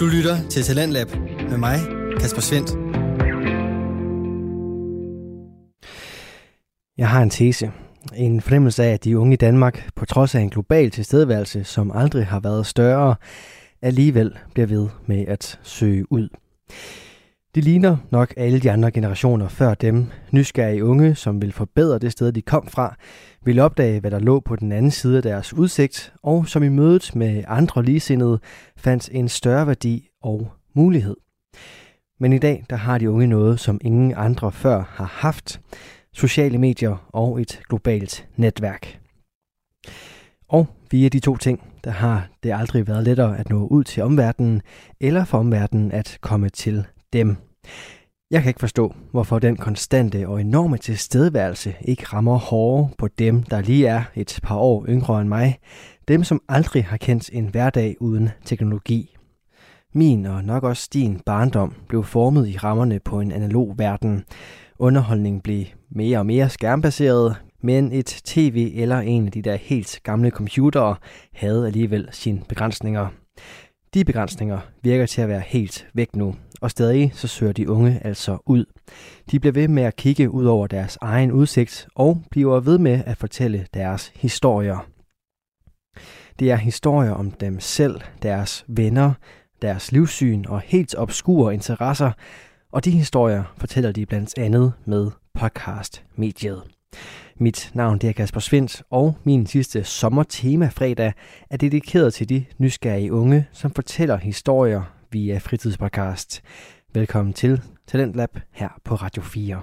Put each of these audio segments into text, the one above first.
Du lytter til Talentlab med mig, Kasper Svendt. Jeg har en tese. En fornemmelse af, at de unge i Danmark, på trods af en global tilstedeværelse, som aldrig har været større, alligevel bliver ved med at søge ud. De ligner nok alle de andre generationer før dem, nysgerrige unge, som vil forbedre det sted, de kom fra, vil opdage, hvad der lå på den anden side af deres udsigt, og som i mødet med andre ligesindede fandt en større værdi og mulighed. Men i dag, der har de unge noget, som ingen andre før har haft. Sociale medier og et globalt netværk. Og via de to ting, der har det aldrig været lettere at nå ud til omverdenen, eller for omverdenen at komme til dem. Jeg kan ikke forstå, hvorfor den konstante og enorme tilstedeværelse ikke rammer hårdere på dem, der lige er et par år yngre end mig. Dem, som aldrig har kendt en hverdag uden teknologi. Min og nok også din barndom blev formet i rammerne på en analog verden. Underholdning blev mere og mere skærmbaseret, men et tv eller en af de der helt gamle computere havde alligevel sine begrænsninger. De begrænsninger virker til at være helt væk nu, og stadig så søger de unge altså ud. De bliver ved med at kigge ud over deres egen udsigt og bliver ved med at fortælle deres historier. Det er historier om dem selv, deres venner, deres livssyn og helt obskure interesser, og de historier fortæller de blandt andet med podcast-mediet. Mit navn det er Kasper Svendt, og min sidste sommertema fredag er dedikeret til de nysgerrige unge, som fortæller historier via fritidspodcast. Velkommen til Talentlab her på Radio 4.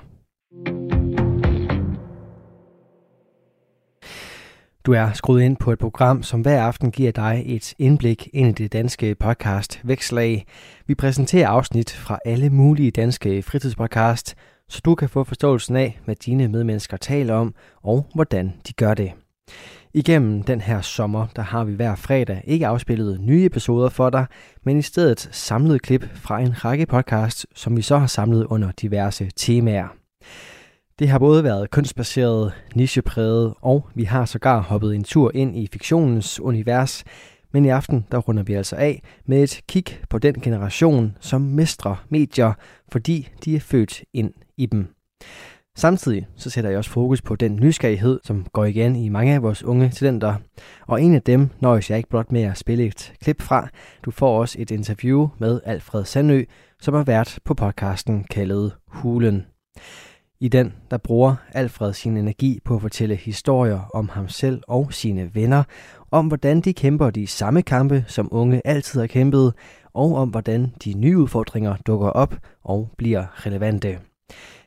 Du er skruet ind på et program, som hver aften giver dig et indblik ind i det danske podcast Vækslag. Vi præsenterer afsnit fra alle mulige danske fritidspodcast, så du kan få forståelsen af, hvad dine medmennesker taler om og hvordan de gør det. Igennem den her sommer, der har vi hver fredag ikke afspillet nye episoder for dig, men i stedet samlet klip fra en række podcasts, som vi så har samlet under diverse temaer. Det har både været kunstbaseret, nichepræget, og vi har sågar hoppet en tur ind i fiktionens univers, men i aften der runder vi altså af med et kig på den generation, som mestrer medier, fordi de er født ind i dem. Samtidig så sætter jeg også fokus på den nysgerrighed, som går igen i mange af vores unge talenter. Og en af dem nøjes jeg ikke blot med at spille et klip fra. Du får også et interview med Alfred Sandø, som er vært på podcasten kaldet Hulen. I den der bruger Alfred sin energi på at fortælle historier om ham selv og sine venner, om hvordan de kæmper de samme kampe, som unge altid har kæmpet, og om hvordan de nye udfordringer dukker op og bliver relevante.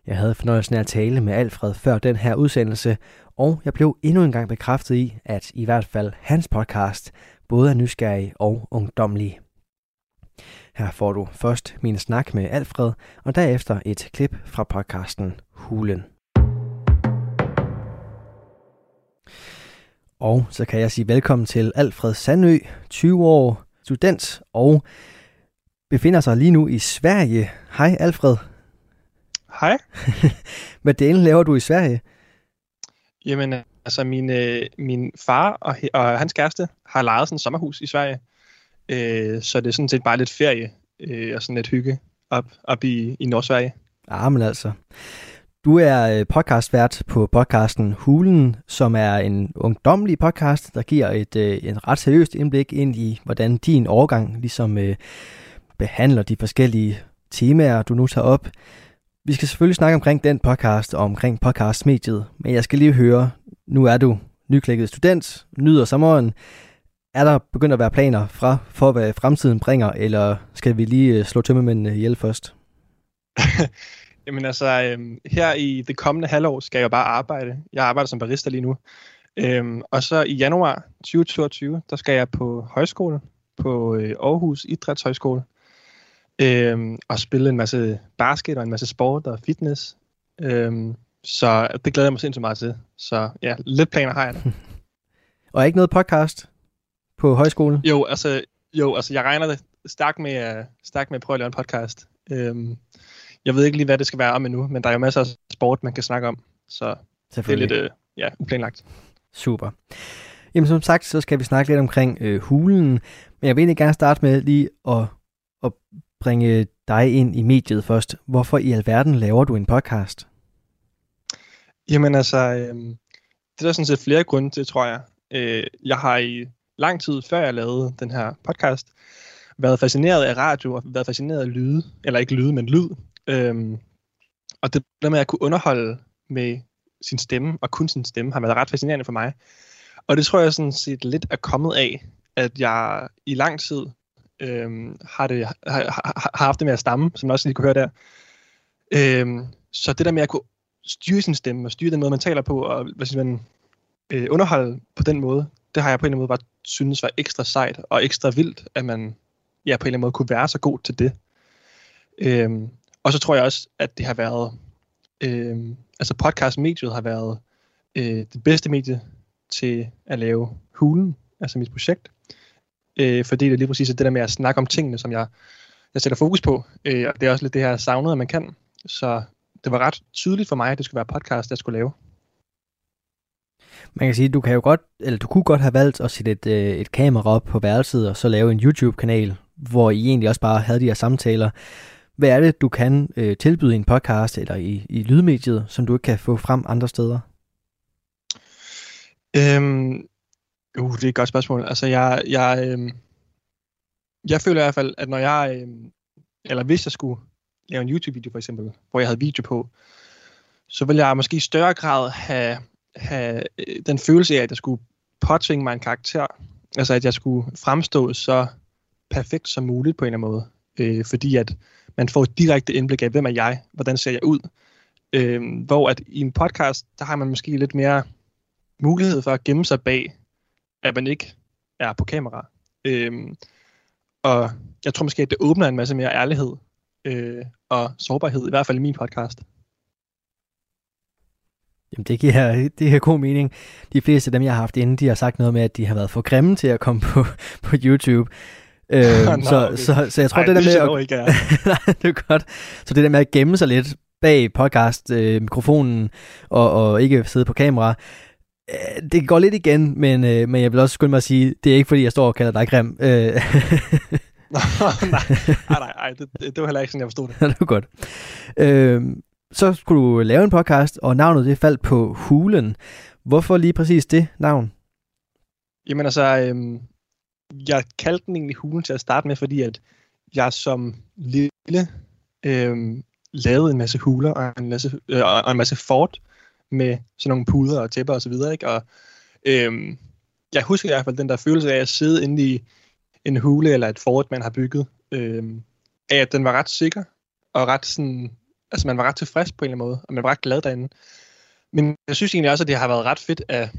Jeg havde fornøjelsen af at tale med Alfred før den her udsendelse, og jeg blev endnu en gang bekræftet i, at i hvert fald hans podcast både er nysgerrig og ungdomlig. Her får du først min snak med Alfred, og derefter et klip fra podcasten Hulen. Og så kan jeg sige velkommen til Alfred Sandø, 20 år, student og befinder sig lige nu i Sverige. Hej Alfred. Hej. Hvad delen laver du i Sverige? Jamen, altså min, øh, min far og, og hans kæreste har lejet sådan et sommerhus i Sverige. Øh, så det er sådan set bare lidt ferie øh, og sådan lidt hygge op, op i, i Nordsverige. Ah, men altså. Du er øh, podcastvært på podcasten Hulen, som er en ungdomlig podcast, der giver et, øh, en ret seriøst indblik ind i, hvordan din overgang ligesom øh, behandler de forskellige temaer, du nu tager op. Vi skal selvfølgelig snakke omkring den podcast og omkring podcastmediet, men jeg skal lige høre, nu er du nyklækket student, nyder sommeren. Er der begyndt at være planer fra, for, hvad fremtiden bringer, eller skal vi lige øh, slå tømmermændene ihjel først? Jamen altså, øhm, her i det kommende halvår skal jeg bare arbejde. Jeg arbejder som barista lige nu. Øhm, og så i januar 2022, der skal jeg på højskole, på øh, Aarhus Idrætshøjskole øhm, og spille en masse basket og en masse sport og fitness. Øhm, så det glæder jeg mig sindssygt meget til. Så ja, lidt planer har jeg da. og ikke noget podcast på højskolen? Jo, altså, jo, altså jeg regner det stærkt med, uh, stærkt med at prøve at lave en podcast. Øhm, jeg ved ikke lige, hvad det skal være om endnu, men der er jo masser af sport, man kan snakke om. Så det er lidt uh, ja, uplanlagt. Super. Jamen som sagt, så skal vi snakke lidt omkring øh, hulen, men jeg vil egentlig gerne starte med lige at at bringe dig ind i mediet først. Hvorfor i alverden laver du en podcast? Jamen altså, øh, det er der sådan set flere grunde til, tror jeg. Øh, jeg har i lang tid, før jeg lavede den her podcast, været fascineret af radio og været fascineret af lyde, eller ikke lyde, men lyd. Øhm, og det der med at kunne underholde med sin stemme, og kun sin stemme, har været ret fascinerende for mig. Og det tror jeg sådan set lidt er kommet af, at jeg i lang tid øhm, har, det, har, har, har haft det med at stamme, som man også lige kunne høre der. Øhm, så det der med at kunne styre sin stemme, og styre den måde, man taler på, og hvad siger man, øh, underholde på den måde, det har jeg på en eller anden måde bare synes var ekstra sejt og ekstra vildt, at man ja, på en eller anden måde kunne være så god til det. Øhm, og så tror jeg også, at det har været, øhm, altså podcast-mediet har været øh, det bedste medie til at lave hulen, altså mit projekt. Øh, fordi det er lige præcis det der med at snakke om tingene, som jeg, jeg sætter fokus på. Øh, og det er også lidt det her savnet, at man kan. Så det var ret tydeligt for mig, at det skulle være podcast, jeg skulle lave. Man kan sige, du kan jo godt, eller du kunne godt have valgt at sætte et, øh, et kamera op på værelset, og så lave en YouTube-kanal, hvor I egentlig også bare havde de her samtaler. Hvad er det, du kan øh, tilbyde i en podcast eller i, i lydmediet, som du ikke kan få frem andre steder? Øhm, uh, det er et godt spørgsmål. Altså, jeg, jeg, øh, jeg føler i hvert fald, at når jeg, øh, eller hvis jeg skulle lave en YouTube-video for eksempel, hvor jeg havde video på, så ville jeg måske i større grad have, have øh, den følelse af, at jeg skulle påtvinge mig en karakter. Altså, at jeg skulle fremstå så perfekt som muligt på en eller anden måde. Øh, fordi at man får et direkte indblik af, hvem er jeg, hvordan ser jeg ud. Øh, hvor at i en podcast, der har man måske lidt mere mulighed for at gemme sig bag, at man ikke er på kamera. Øh, og jeg tror måske, at det åbner en masse mere ærlighed øh, og sårbarhed, i hvert fald i min podcast. Jamen det giver, det giver god mening. De fleste af dem, jeg har haft inde, de har sagt noget med, at de har været for grimme til at komme på, på YouTube. Øh, Nå, så, okay. så, så, jeg tror, Ej, det der det med... At, ikke, nej, det er godt. Så det der med at gemme sig lidt bag podcast-mikrofonen øh, og, og ikke sidde på kamera, det går lidt igen, men, øh, men jeg vil også skynde mig at sige, det er ikke fordi, jeg står og kalder dig grim. Øh. nej, nej, nej, det, det var heller ikke sådan, jeg forstod det. det var godt. Øh, så skulle du lave en podcast, og navnet det faldt på Hulen. Hvorfor lige præcis det navn? Jamen altså, øhm, jeg kaldte den egentlig Hulen til at starte med, fordi at jeg som lille øhm, lavede en masse huler og en masse, øh, og en masse fort med sådan nogle puder og tæpper og så videre, ikke? Og øhm, jeg husker i hvert fald den der følelse af at sidde inde i en hule eller et fort, man har bygget, øhm, af at den var ret sikker og ret sådan altså man var ret tilfreds på en eller anden måde, og man var ret glad derinde. Men jeg synes egentlig også, at det har været ret fedt at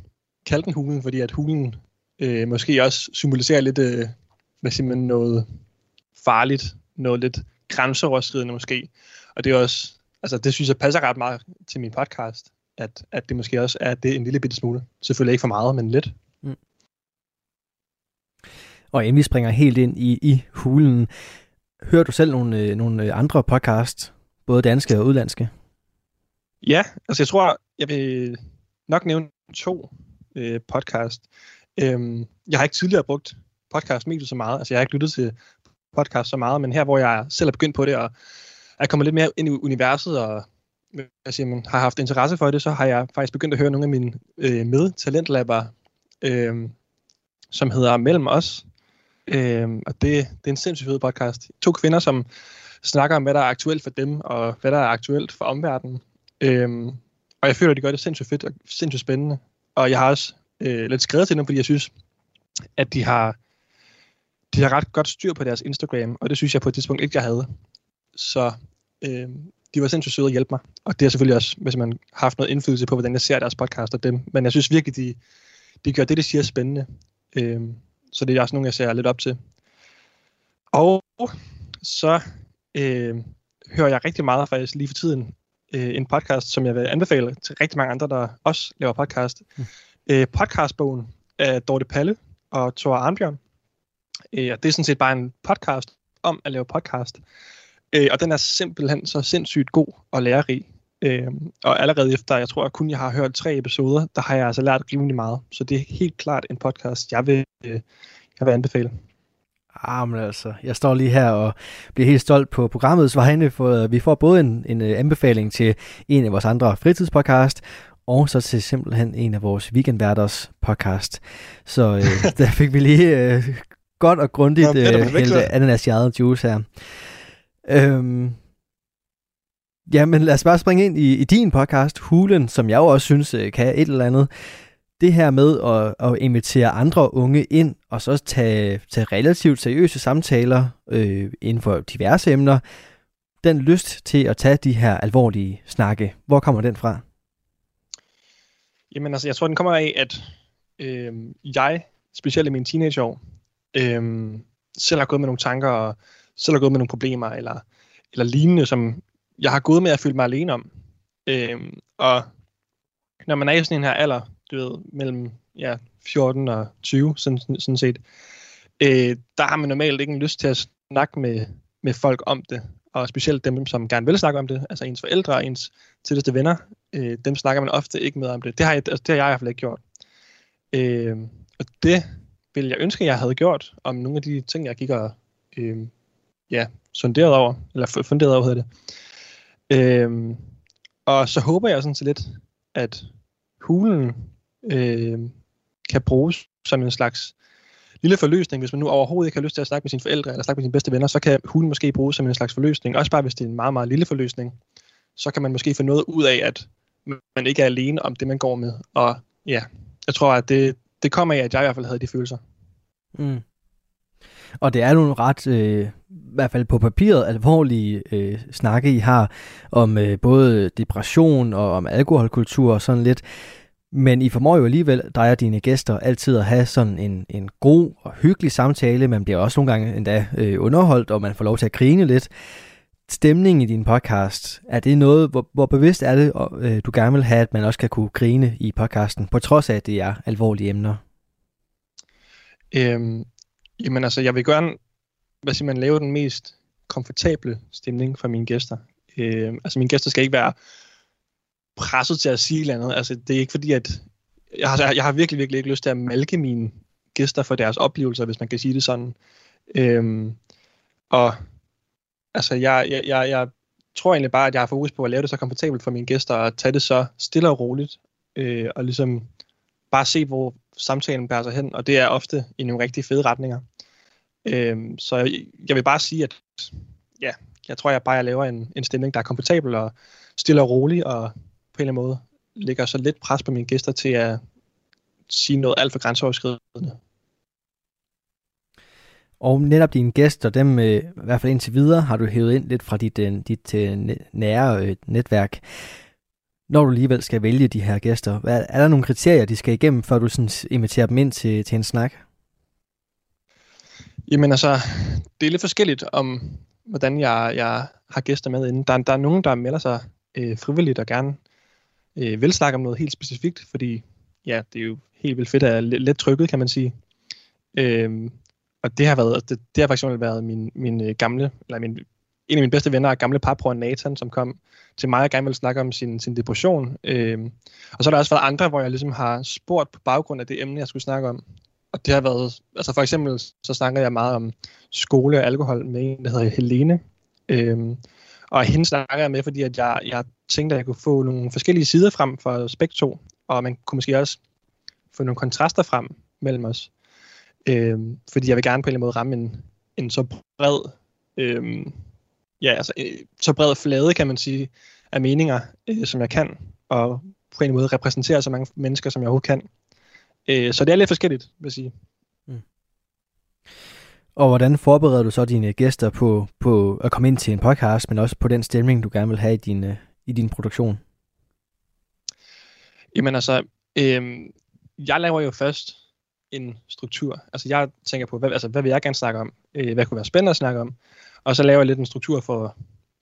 kalde den hulen, fordi at hulen øh, måske også symboliserer lidt, øh, hvad siger man, noget farligt, noget lidt grænseoverskridende måske. Og det er også, altså det synes jeg passer ret meget til min podcast, at, at det måske også er det en lille bitte smule. Selvfølgelig ikke for meget, men lidt. Mm. Og inden vi springer helt ind i, i hulen, hører du selv nogle, øh, nogle andre podcast, både danske og udlandske? Ja, altså jeg tror, jeg vil nok nævne to øh, podcast. Øhm, jeg har ikke tidligere brugt podcast mediet så meget, altså jeg har ikke lyttet til podcast så meget, men her hvor jeg selv er begyndt på det, og er kommet lidt mere ind i universet, og hvad siger man, har haft interesse for det, så har jeg faktisk begyndt at høre nogle af mine øh, medtalentlabber, øh, som hedder Mellem os. Øh, og det, det er en sindssygt fed podcast. To kvinder, som snakker om, hvad der er aktuelt for dem, og hvad der er aktuelt for omverdenen. Øh, og jeg føler, at de gør det sindssygt fedt og sindssygt spændende. Og jeg har også øh, lidt skrevet til dem, fordi jeg synes, at de har, de har ret godt styr på deres Instagram, og det synes jeg på et tidspunkt ikke, jeg havde. Så øh, de var sindssygt søde at hjælpe mig. Og det er selvfølgelig også, hvis man har haft noget indflydelse på, hvordan jeg ser deres podcast og dem. Men jeg synes virkelig, de, de gør det, de siger spændende. Øh, så det er også nogle, jeg ser lidt op til. Og så øh, hører jeg rigtig meget faktisk lige for tiden øh, en podcast, som jeg vil anbefale til rigtig mange andre, der også laver podcast. Mm. Øh, podcastbogen af Dorte Palle og Thor Arnbjørn. Øh, og det er sådan set bare en podcast om at lave podcast. Øh, og den er simpelthen så sindssygt god og lærerig. Øh, og allerede efter, jeg tror at kun jeg har hørt tre episoder, der har jeg altså lært rimelig meget. Så det er helt klart en podcast, jeg vil, øh, jeg vil anbefale. Ah, men altså, jeg står lige her og bliver helt stolt på programmets vegne, for vi får både en, en øh, anbefaling til en af vores andre fritidspodcast, og så til simpelthen en af vores weekendværters podcast. Så øh, der fik vi lige øh, godt og grundigt øh, hældt juice her. Øhm, ja, men lad os bare springe ind i, i din podcast, Hulen, som jeg jo også synes øh, kan et eller andet det her med at, at invitere andre unge ind, og så tage, tage relativt seriøse samtaler øh, inden for diverse emner, den lyst til at tage de her alvorlige snakke, hvor kommer den fra? Jamen altså, jeg tror, den kommer af, at øh, jeg, specielt i mine teenageår, øh, selv har gået med nogle tanker, og selv har gået med nogle problemer, eller, eller lignende, som jeg har gået med at føle mig alene om. Øhm, og når man er i sådan en her alder, du ved, mellem ja, 14 og 20, sådan, sådan set, øh, der har man normalt ikke en lyst til at snakke med, med folk om det, og specielt dem, som gerne vil snakke om det, altså ens forældre og ens tætteste venner, øh, dem snakker man ofte ikke med om det. Det har jeg, altså, det har jeg i hvert fald ikke gjort. Øh, og det ville jeg ønske, jeg havde gjort, om nogle af de ting, jeg gik og øh, ja, funderet over, eller funderet over, hedder det. Øhm, og så håber jeg sådan så lidt, at hulen øh, kan bruges som en slags lille forløsning. Hvis man nu overhovedet ikke har lyst til at snakke med sine forældre eller snakke med sine bedste venner, så kan hulen måske bruges som en slags forløsning. Også bare hvis det er en meget, meget lille forløsning. Så kan man måske få noget ud af, at man ikke er alene om det, man går med. Og ja, jeg tror, at det, det kommer af, at jeg i hvert fald havde de følelser. Mm. Og det er nogle ret, øh, i hvert fald på papiret, alvorlige øh, snakke, I har om øh, både depression og om alkoholkultur og sådan lidt. Men I formår jo alligevel, dig og dine gæster, altid at have sådan en, en god og hyggelig samtale. Man bliver også nogle gange endda øh, underholdt, og man får lov til at grine lidt. Stemningen i din podcast, er det noget, hvor, hvor bevidst er det, og, øh, du gerne vil have, at man også kan kunne grine i podcasten, på trods af, at det er alvorlige emner? Øhm, jamen altså, jeg vil gerne, hvad siger man, lave den mest komfortable stemning for mine gæster. Øh, altså, mine gæster skal ikke være presset til at sige et eller andet. Altså, det er ikke fordi, at jeg har, jeg har virkelig, virkelig ikke lyst til at malke mine gæster for deres oplevelser, hvis man kan sige det sådan. Øhm, og altså, jeg, jeg, jeg, jeg tror egentlig bare, at jeg har fokus på at lave det så komfortabelt for mine gæster, og tage det så stille og roligt, øh, og ligesom bare se, hvor samtalen bærer sig hen, og det er ofte i nogle rigtig fede retninger. Øhm, så jeg, jeg vil bare sige, at ja, jeg tror, jeg bare jeg laver en, en stemning, der er komfortabel og stille og rolig, og på en eller anden måde lægger så lidt pres på mine gæster til at sige noget alt for grænseoverskridende. Og netop dine gæster, dem øh, i hvert fald indtil videre, har du hævet ind lidt fra dit, øh, dit øh, nære netværk. Når du alligevel skal vælge de her gæster, hvad, er der nogle kriterier, de skal igennem, før du sådan inviterer dem ind til, til en snak? Jamen altså, det er lidt forskelligt om, hvordan jeg, jeg har gæster med inden. Der, der er nogen, der melder sig øh, frivilligt og gerne øh, vil snakke om noget helt specifikt, fordi ja, det er jo helt vildt fedt at let, let trykket, kan man sige. Øh, og det har været, det, det har faktisk været min, min øh, gamle, eller min, en af mine bedste venner, gamle parbror Nathan, som kom til mig og gerne ville snakke om sin, sin depression. Øh, og så har der også været andre, hvor jeg ligesom har spurgt på baggrund af det emne, jeg skulle snakke om. Og det har været, altså for eksempel, så snakker jeg meget om skole og alkohol med en, der hedder Helene. Øhm, og hende snakker jeg med, fordi at jeg, jeg tænkte, at jeg kunne få nogle forskellige sider frem for Spektro, og man kunne måske også få nogle kontraster frem mellem os. Øhm, fordi jeg vil gerne på en eller anden måde ramme en, en så bred, øhm, ja, altså, øh, så bred flade, kan man sige, af meninger, øh, som jeg kan, og på en eller anden måde repræsentere så mange mennesker, som jeg overhovedet kan. Øh, så det er lidt forskelligt, vil jeg sige. Mm. Og hvordan forbereder du så dine gæster på, på at komme ind til en podcast, men også på den stemning, du gerne vil have i din, øh, i din produktion? Jamen altså, øh, jeg laver jo først en struktur. Altså jeg tænker på, hvad, altså, hvad vil jeg gerne snakke om? Øh, hvad kunne være spændende at snakke om? Og så laver jeg lidt en struktur for,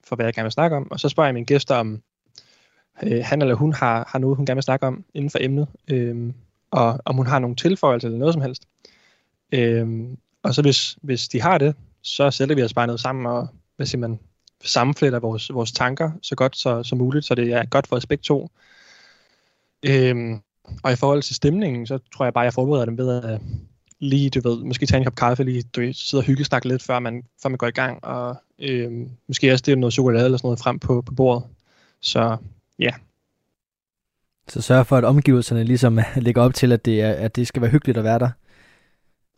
for hvad jeg gerne vil snakke om. Og så spørger jeg mine gæster, om øh, han eller hun har, har noget, hun gerne vil snakke om inden for emnet. Øh, og om hun har nogle tilføjelser eller noget som helst. Øhm, og så hvis, hvis de har det, så sætter vi os bare ned sammen og hvad siger man, sammenfletter vores, vores tanker så godt så, så muligt, så det er godt for os begge to. Øhm, og i forhold til stemningen, så tror jeg bare, jeg forbereder dem ved at lige, du ved, måske tage en kop kaffe, lige du ved, sidde og hygge snakke lidt, før man, før man går i gang, og øhm, måske også det noget chokolade eller sådan noget frem på, på bordet. Så ja. Så sørg for, at omgivelserne ligesom lægger op til, at det, er, at det skal være hyggeligt at være der.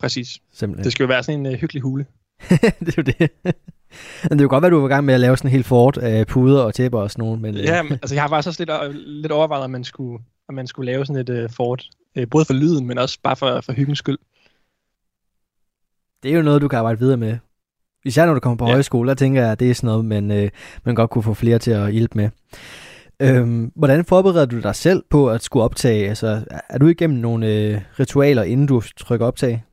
Præcis. Simpelthen. Det skal jo være sådan en uh, hyggelig hule. det er jo det. Men det er jo godt være, du var i gang med at lave sådan en helt fort af puder og tæpper og sådan noget. Men, ja, men, altså jeg har faktisk også lidt, lidt overvejet, om man skulle, om man skulle lave sådan et uh, fort. Uh, både for lyden, men også bare for, for hyggens skyld. Det er jo noget, du kan arbejde videre med. Især når du kommer på ja. højskole, der tænker jeg, at det er sådan noget, man, øh, man godt kunne få flere til at hjælpe med. Øhm, hvordan forbereder du dig selv på at skulle optage? Altså, er du igennem nogle øh, ritualer, inden du trykker optag?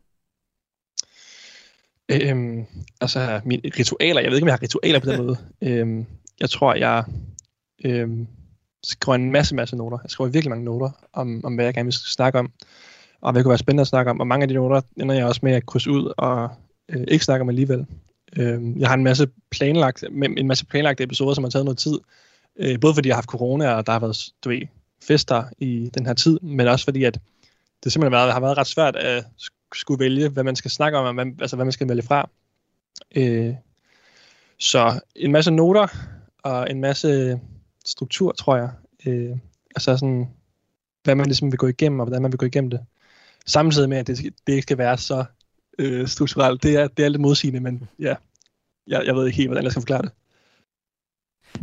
Øhm, altså, mine ritualer, jeg ved ikke, om jeg har ritualer på den måde. øhm, jeg tror, jeg øhm, skriver en masse, masse noter. Jeg skriver virkelig mange noter om, om hvad jeg gerne vil snakke om, og hvad kunne være spændende at snakke om. Og mange af de noter ender jeg også med at krydse ud og øh, ikke snakke om alligevel. Øhm, jeg har en masse planlagt, en masse planlagte episoder, som har taget noget tid. Øh, både fordi jeg har haft corona, og der har været du ved, fester i den her tid, men også fordi, at det simpelthen har været, har været ret svært at skulle vælge, hvad man skal snakke om, og hvad, altså hvad man skal vælge fra. Øh, så en masse noter og en masse struktur, tror jeg. Øh, altså sådan, hvad man ligesom vil gå igennem, og hvordan man vil gå igennem det. Samtidig med, at det, det ikke skal være så øh, strukturelt. Det er, det er lidt modsigende, men ja, jeg, jeg ved ikke helt, hvordan jeg skal forklare det.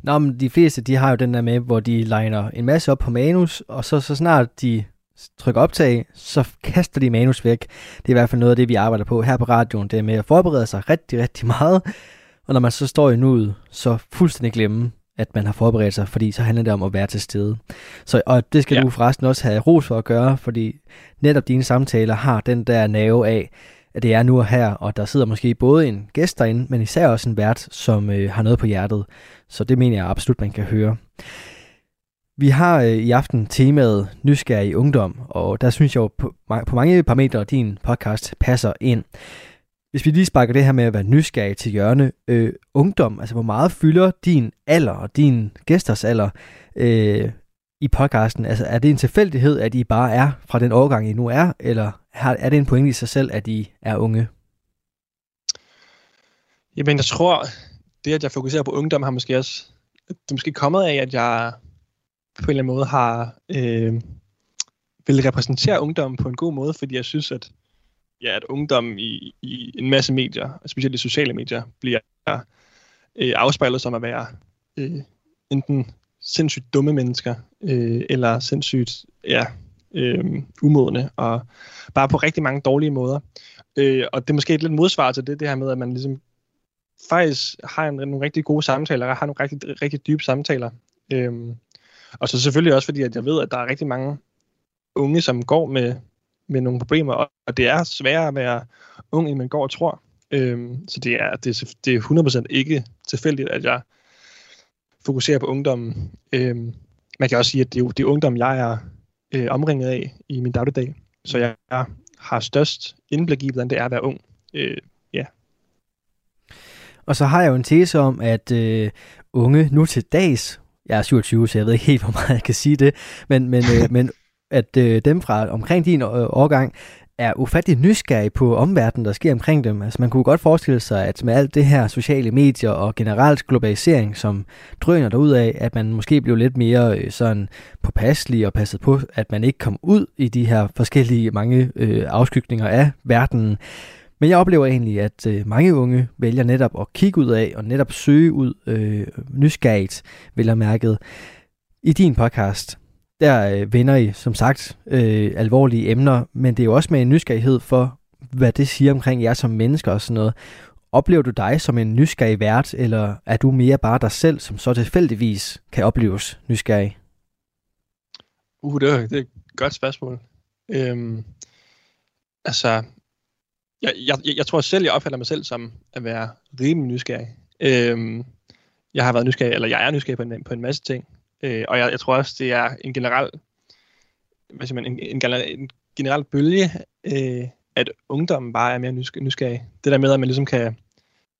Nå, men de fleste, de har jo den der med, hvor de liner en masse op på manus, og så, så snart de trykker optag, så kaster de manus væk. Det er i hvert fald noget af det, vi arbejder på her på radioen. Det er med at forberede sig rigtig, rigtig meget. Og når man så står i nuet, så fuldstændig glemme, at man har forberedt sig, fordi så handler det om at være til stede. Så, og det skal ja. du forresten også have ros for at gøre, fordi netop dine samtaler har den der nerve af, at det er nu og her, og der sidder måske både en gæst derinde, men især også en vært, som øh, har noget på hjertet. Så det mener jeg absolut, man kan høre. Vi har øh, i aften temaet nysgerrig ungdom, og der synes jeg jo på, på mange parametre, at din podcast passer ind. Hvis vi lige sparker det her med at være nysgerrig til hjørne, øh, ungdom, altså hvor meget fylder din alder og din gæsters alder øh, i podcasten? Altså er det en tilfældighed, at I bare er fra den årgang, I nu er, eller er det en pointe i sig selv, at I er unge? Jamen jeg tror, det at jeg fokuserer på ungdom har måske også, det er måske kommet af, at jeg på en eller anden måde har øh, vil repræsentere ungdom på en god måde, fordi jeg synes, at, ja, at ungdom i, i en masse medier, specielt i sociale medier, bliver øh, afspejlet som at være øh, enten sindssygt dumme mennesker, øh, eller sindssygt ja, øh, umodne, og bare på rigtig mange dårlige måder. Øh, og det er måske et lidt modsvar til det, det her med, at man ligesom faktisk har en, nogle rigtig gode samtaler, har nogle rigtig, rigtig dybe samtaler. Øh, og så selvfølgelig også fordi, at jeg ved, at der er rigtig mange unge, som går med, med nogle problemer, og det er sværere at være ung, end man går og tror. Øhm, så det er, det, er, det er 100% ikke tilfældigt, at jeg fokuserer på ungdommen. Øhm, man kan også sige, at det er, det er ungdom, jeg er øh, omringet af i min dagligdag. Så jeg, har størst indblik i, hvordan det er at være ung. Øh, ja. Og så har jeg jo en tese om, at øh, unge nu til dags jeg er 27, så jeg ved ikke helt, hvor meget jeg kan sige det, men, men, øh, men at øh, dem fra omkring din øh, årgang er ufattelig nysgerrige på omverdenen, der sker omkring dem. Altså man kunne godt forestille sig, at med alt det her sociale medier og generelt globalisering, som drøner derud af, at man måske blev lidt mere øh, sådan påpasselig og passet på, at man ikke kom ud i de her forskellige mange øh, afskygninger af verdenen. Men jeg oplever egentlig, at øh, mange unge vælger netop at kigge ud af og netop søge ud øh, nysgerrigt, vil jeg mærket. I din podcast, der øh, vender I som sagt øh, alvorlige emner, men det er jo også med en nysgerrighed for, hvad det siger omkring jer som mennesker og sådan noget. Oplever du dig som en nysgerrig vært, eller er du mere bare dig selv, som så tilfældigvis kan opleves nysgerrig? Uh, det er, det er et godt spørgsmål. Øhm, altså, jeg, jeg, jeg tror selv, jeg opfatter mig selv som at være rimelig nysgerrig. Øhm, jeg har været nysgerrig, eller jeg er nysgerrig på en, på en masse ting. Øh, og jeg, jeg tror også, det er en generel, hvad siger man, en, en, en generel bølge, øh, at ungdommen bare er mere nysgerrig. Det der med, at man ligesom kan,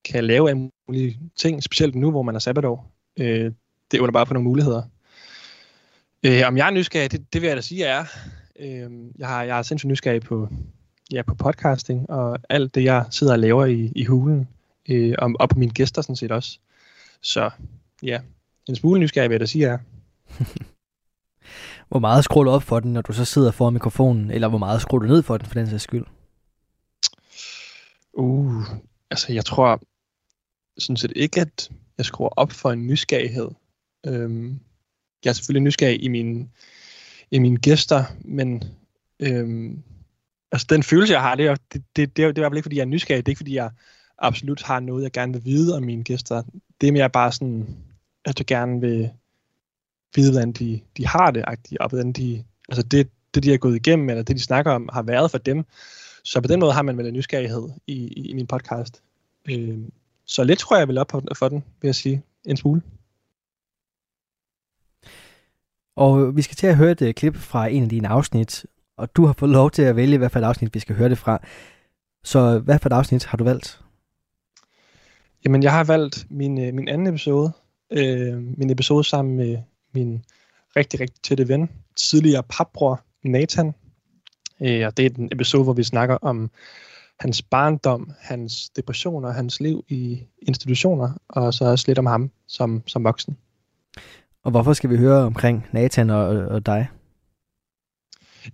kan lave en mulige ting, specielt nu, hvor man er sabbatår, øh, det åbner bare på nogle muligheder. Øh, om jeg er nysgerrig, det, det vil jeg da sige, jeg er. Øh, jeg, har, jeg er sindssygt nysgerrig på ja, på podcasting og alt det, jeg sidder og laver i, i hulen, øh, og, og på mine gæster sådan set også. Så ja, en smule nysgerrig vil jeg da sige, er. hvor meget skruer du op for den, når du så sidder foran mikrofonen, eller hvor meget skruer du ned for den, for den sags skyld? Uh, altså jeg tror sådan set ikke, at jeg skruer op for en nysgerrighed. Øhm, jeg er selvfølgelig nysgerrig i mine, i mine gæster, men øhm, altså den følelse, jeg har, det er, det, det, det, det er i hvert fald ikke, fordi jeg er nysgerrig. Det er ikke, fordi jeg absolut har noget, jeg gerne vil vide om mine gæster. Det er mere bare sådan, at jeg gerne vil vide, hvordan de, de har det, og hvordan de, altså det, det, de har gået igennem, eller det, de snakker om, har været for dem. Så på den måde har man vel en nysgerrighed i, i, i min podcast. Øh, så lidt tror jeg, vil op for den, vil jeg sige. En smule. Og vi skal til at høre et uh, klip fra en af dine afsnit, og du har fået lov til at vælge, hvad for et afsnit vi skal høre det fra. Så hvad for et afsnit har du valgt? Jamen, jeg har valgt min, øh, min anden episode. Øh, min episode sammen med min rigtig, rigtig tætte ven, tidligere papbror Nathan. Øh, og det er den episode, hvor vi snakker om hans barndom, hans depressioner, hans liv i institutioner, og så også lidt om ham som, som voksen. Og hvorfor skal vi høre omkring Nathan og, og dig?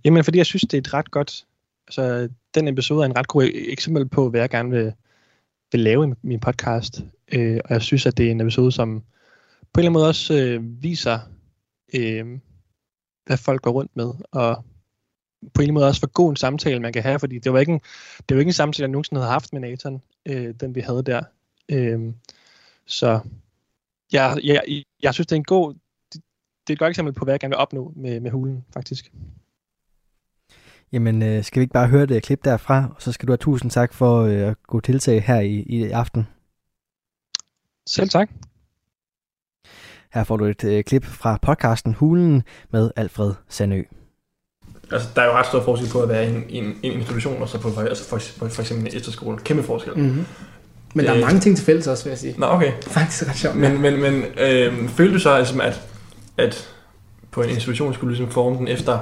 Jamen, fordi jeg synes, det er et ret godt... Altså, den episode er en ret god eksempel på, hvad jeg gerne vil, vil lave i min podcast. Øh, og jeg synes, at det er en episode, som på en eller anden måde også øh, viser, øh, hvad folk går rundt med, og på en eller anden måde også for god en samtale, man kan have, fordi det var ikke en, det var ikke en samtale, jeg nogensinde havde haft med Nathan, øh, den vi havde der. Øh, så jeg, jeg, jeg synes, det er en god, det, det er et godt eksempel på, hvad jeg gerne vil opnå med, med hulen, faktisk. Jamen, øh, skal vi ikke bare høre det klip derfra, og så skal du have tusind tak for øh, at gå tiltag her i, i aften. Selv tak. Her får du et øh, klip fra podcasten Hulen med Alfred Sandø. Altså, der er jo ret stor forskel på at være i en, en, en institution, og så på altså for, for, for eksempel en efterskole. Kæmpe forskel. Mm-hmm. Men der er øh, mange ting til fælles også, vil jeg sige. Nå, okay. Faktisk ret sjovt. Men, men, men øh, følte du så, altså, at, at på en institution skulle du ligesom forme den efter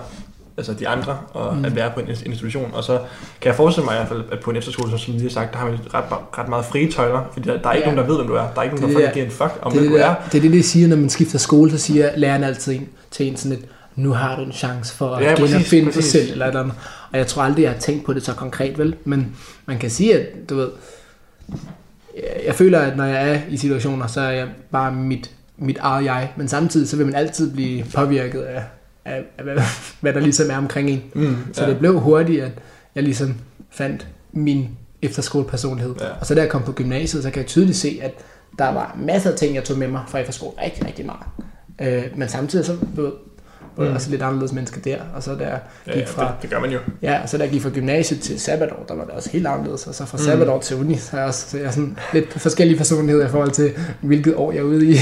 altså de andre, og mm. at være på en institution. Og så kan jeg forestille mig i hvert fald, at på en efterskole, som, som lige har sagt, der har man ret, ret meget frie tøjler, fordi der, der er ikke ja. nogen, der ved, hvem du er. Der er ikke nogen, der, der giver en fuck om, hvem du er. Det er det, de siger, når man skifter skole, så siger læreren altid en, til en sådan et, nu har du en chance for at ja, genopfinde dig selv, eller et eller andet. Og jeg tror aldrig, jeg har tænkt på det så konkret, vel? Men man kan sige, at du ved, jeg føler, at når jeg er i situationer, så er jeg bare mit, mit eget jeg. Men samtidig, så vil man altid blive påvirket af, af, af hvad, der ligesom er omkring en. Mm, så ja. det blev hurtigt, at jeg ligesom fandt min efterskolepersonlighed. Ja. Og så da jeg kom på gymnasiet, så kan jeg tydeligt se, at der var masser af ting, jeg tog med mig fra efterskole. Rigtig, rigtig meget. Øh, men samtidig så var mm. også lidt anderledes menneske der. Og så der jeg gik ja, fra, det, det, gør man jo. Ja, og så der gik fra gymnasiet til sabbatår, der var det også helt anderledes. Og så fra mm. sabbatår til uni, så er jeg også så jeg er sådan lidt forskellige personligheder i forhold til, hvilket år jeg er ude i.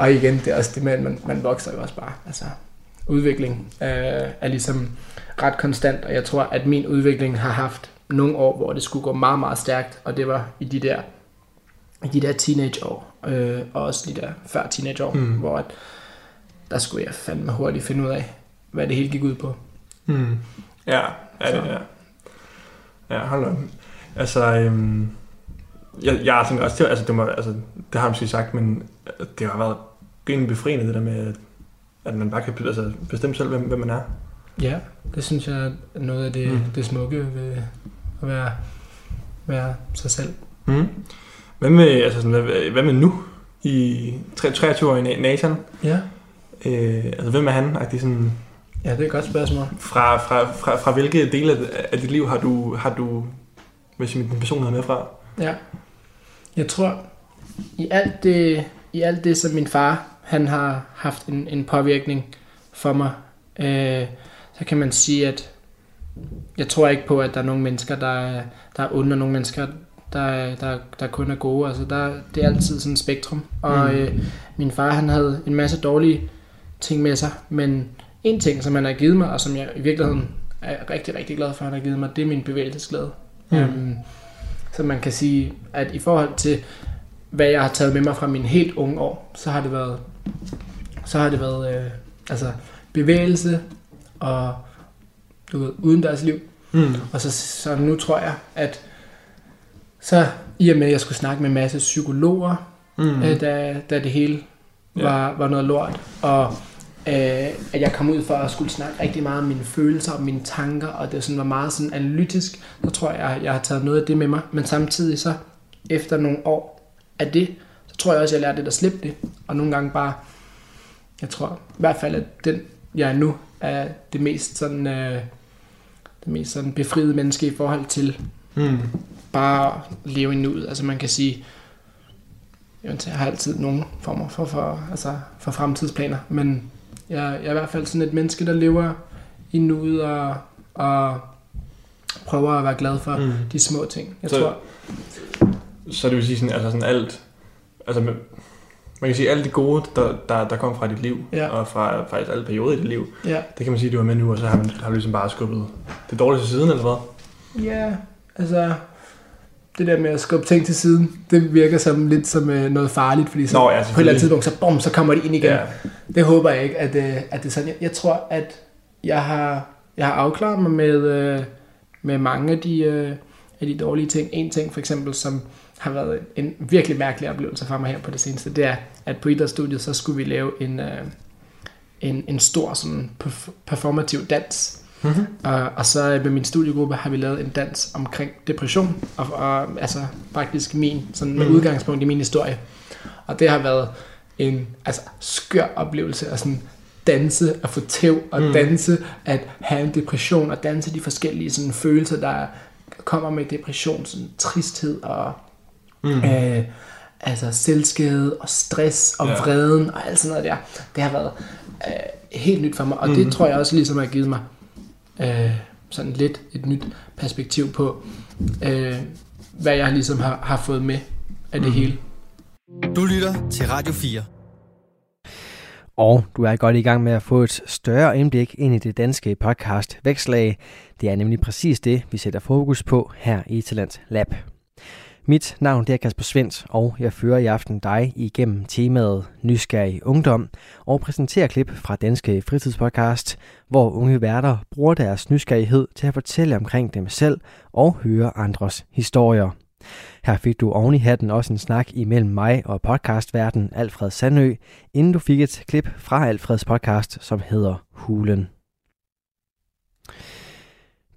og igen, det er også det med, at man, man vokser jo også bare. Altså, udvikling øh, er ligesom ret konstant, og jeg tror, at min udvikling har haft nogle år, hvor det skulle gå meget, meget stærkt, og det var i de der, i de der teenageår, øh, og også de der før teenageår, mm. hvor at, der skulle jeg fandme hurtigt finde ud af, hvad det hele gik ud på. Mm. Ja, ja, det, ja. Ja, hold on. Altså, øhm, jeg, jeg tænker også, det, altså, det, må, altså, det har jeg måske sagt, men det har været rimelig befriende, det der med, at man bare kan altså, bestemme selv, hvem, hvem man er. Ja, det synes jeg er noget af det, mm. det smukke ved at være, være sig selv. Mm. Hvad, med, altså sådan, hvad, hvad med nu? I 23 år i Nathan? Ja. Øh, altså, hvem er han? Er sådan, ja, det er et godt spørgsmål. Fra, fra, fra, fra hvilke dele af dit liv har du, har du hvis min person er med fra? Ja. Jeg tror, i alt det, i alt det som min far han har haft en, en påvirkning for mig, øh, så kan man sige, at jeg tror ikke på, at der er nogle mennesker, der er, der er onde, og nogle mennesker, der, der, der kun er gode. Altså, der, det er altid sådan et spektrum. Og mm. øh, min far, han havde en masse dårlige ting med sig, men en ting, som han har givet mig, og som jeg i virkeligheden er rigtig, rigtig glad for, at han har givet mig, det er min bevægelsesglæde. Mm. Um, så man kan sige, at i forhold til, hvad jeg har taget med mig fra min helt unge år, så har det været så har det været øh, altså bevægelse og du ved, uden deres liv. Mm. Og så, så nu tror jeg, at så i og med, at jeg skulle snakke med en masse psykologer, Mm. øh, da, da det hele Ja. var, var noget lort, og øh, at jeg kom ud for at skulle snakke rigtig meget om mine følelser og mine tanker, og det sådan var meget sådan analytisk, så tror jeg, at jeg har taget noget af det med mig. Men samtidig så, efter nogle år af det, så tror jeg også, at jeg lærte lidt at slippe det. Og nogle gange bare, jeg tror i hvert fald, at den, jeg er nu, er det mest sådan, øh, det mest sådan befriede menneske i forhold til Mm. bare at leve i nuet. Altså man kan sige, jeg har altid nogle former for, for, altså for fremtidsplaner, men jeg, jeg er i hvert fald sådan et menneske, der lever i nuet og, og prøver at være glad for mm. de små ting. Jeg Så- tror, Så det vil sige sådan, altså sådan alt, altså man, kan sige alt det gode, der, der, der kom fra dit liv, Ja. og fra faktisk alle perioder i dit liv, ja, det kan man sige, du var med nu, og så har, man, har du ligesom bare skubbet det dårlige til siden, eller hvad? ja, altså det der med at skubbe ting til siden, det virker som lidt som øh, noget farligt, fordi så, Nå, ja, på et eller andet tidspunkt, så, bum, så kommer de ind igen. Ja. Det håber jeg ikke, at, øh, at det er sådan. Jeg, jeg tror, at jeg har, jeg har afklaret mig med, øh, med mange af de, øh, af de dårlige ting. En ting for eksempel, som har været en virkelig mærkelig oplevelse for mig her på det seneste, det er, at på idrætsstudiet, så skulle vi lave en, øh, en, en stor sådan perf- performativ dans. Mhm. Og, og så med min studiegruppe har vi lavet en dans omkring depression, og, og altså faktisk min, sådan med Mhm. udgangspunkt i min historie. Og det har været en altså, skør oplevelse at sådan danse og få tæv og mm. danse at have en depression og danse de forskellige sådan, følelser, der kommer med depression, sådan tristhed og Mm. øh, altså selvskade og stress og Ja. vreden og alt sådan noget der. Det har været øh, helt nyt for mig, og mm. Det tror jeg også ligesom har givet mig øh, sådan lidt et nyt perspektiv på, øh, hvad jeg ligesom har, har fået med af det Mhm. hele. Du lytter til Radio 4. Og du er godt i gang med at få et større indblik ind i det danske podcast Vækslag. Det er nemlig præcis det, vi sætter fokus på her i Talent Lab. Mit navn det er Kasper Svendt, og jeg fører i aften dig igennem temaet Nysgerrig Ungdom og præsenterer klip fra Danske Fritidspodcast, hvor unge værter bruger deres nysgerrighed til at fortælle omkring dem selv og høre andres historier. Her fik du oven i hatten også en snak imellem mig og podcastverden Alfred Sandø, inden du fik et klip fra Alfreds podcast, som hedder Hulen.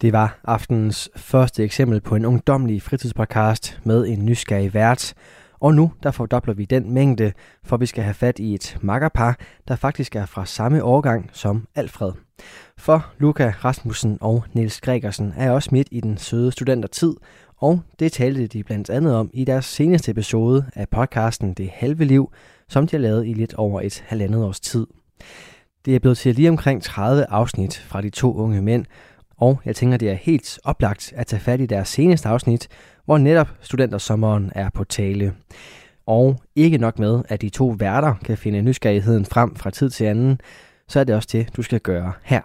Det var aftenens første eksempel på en ungdomlig fritidspodcast med en nysgerrig vært. Og nu der fordobler vi den mængde, for vi skal have fat i et makkerpar, der faktisk er fra samme årgang som Alfred. For Luca Rasmussen og Niels Gregersen er også midt i den søde studentertid, og det talte de blandt andet om i deres seneste episode af podcasten Det Halve Liv, som de har lavet i lidt over et halvandet års tid. Det er blevet til lige omkring 30 afsnit fra de to unge mænd, og jeg tænker, det er helt oplagt at tage fat i deres seneste afsnit, hvor netop studentersommeren er på tale. Og ikke nok med, at de to værter kan finde nysgerrigheden frem fra tid til anden, så er det også det, du skal gøre her.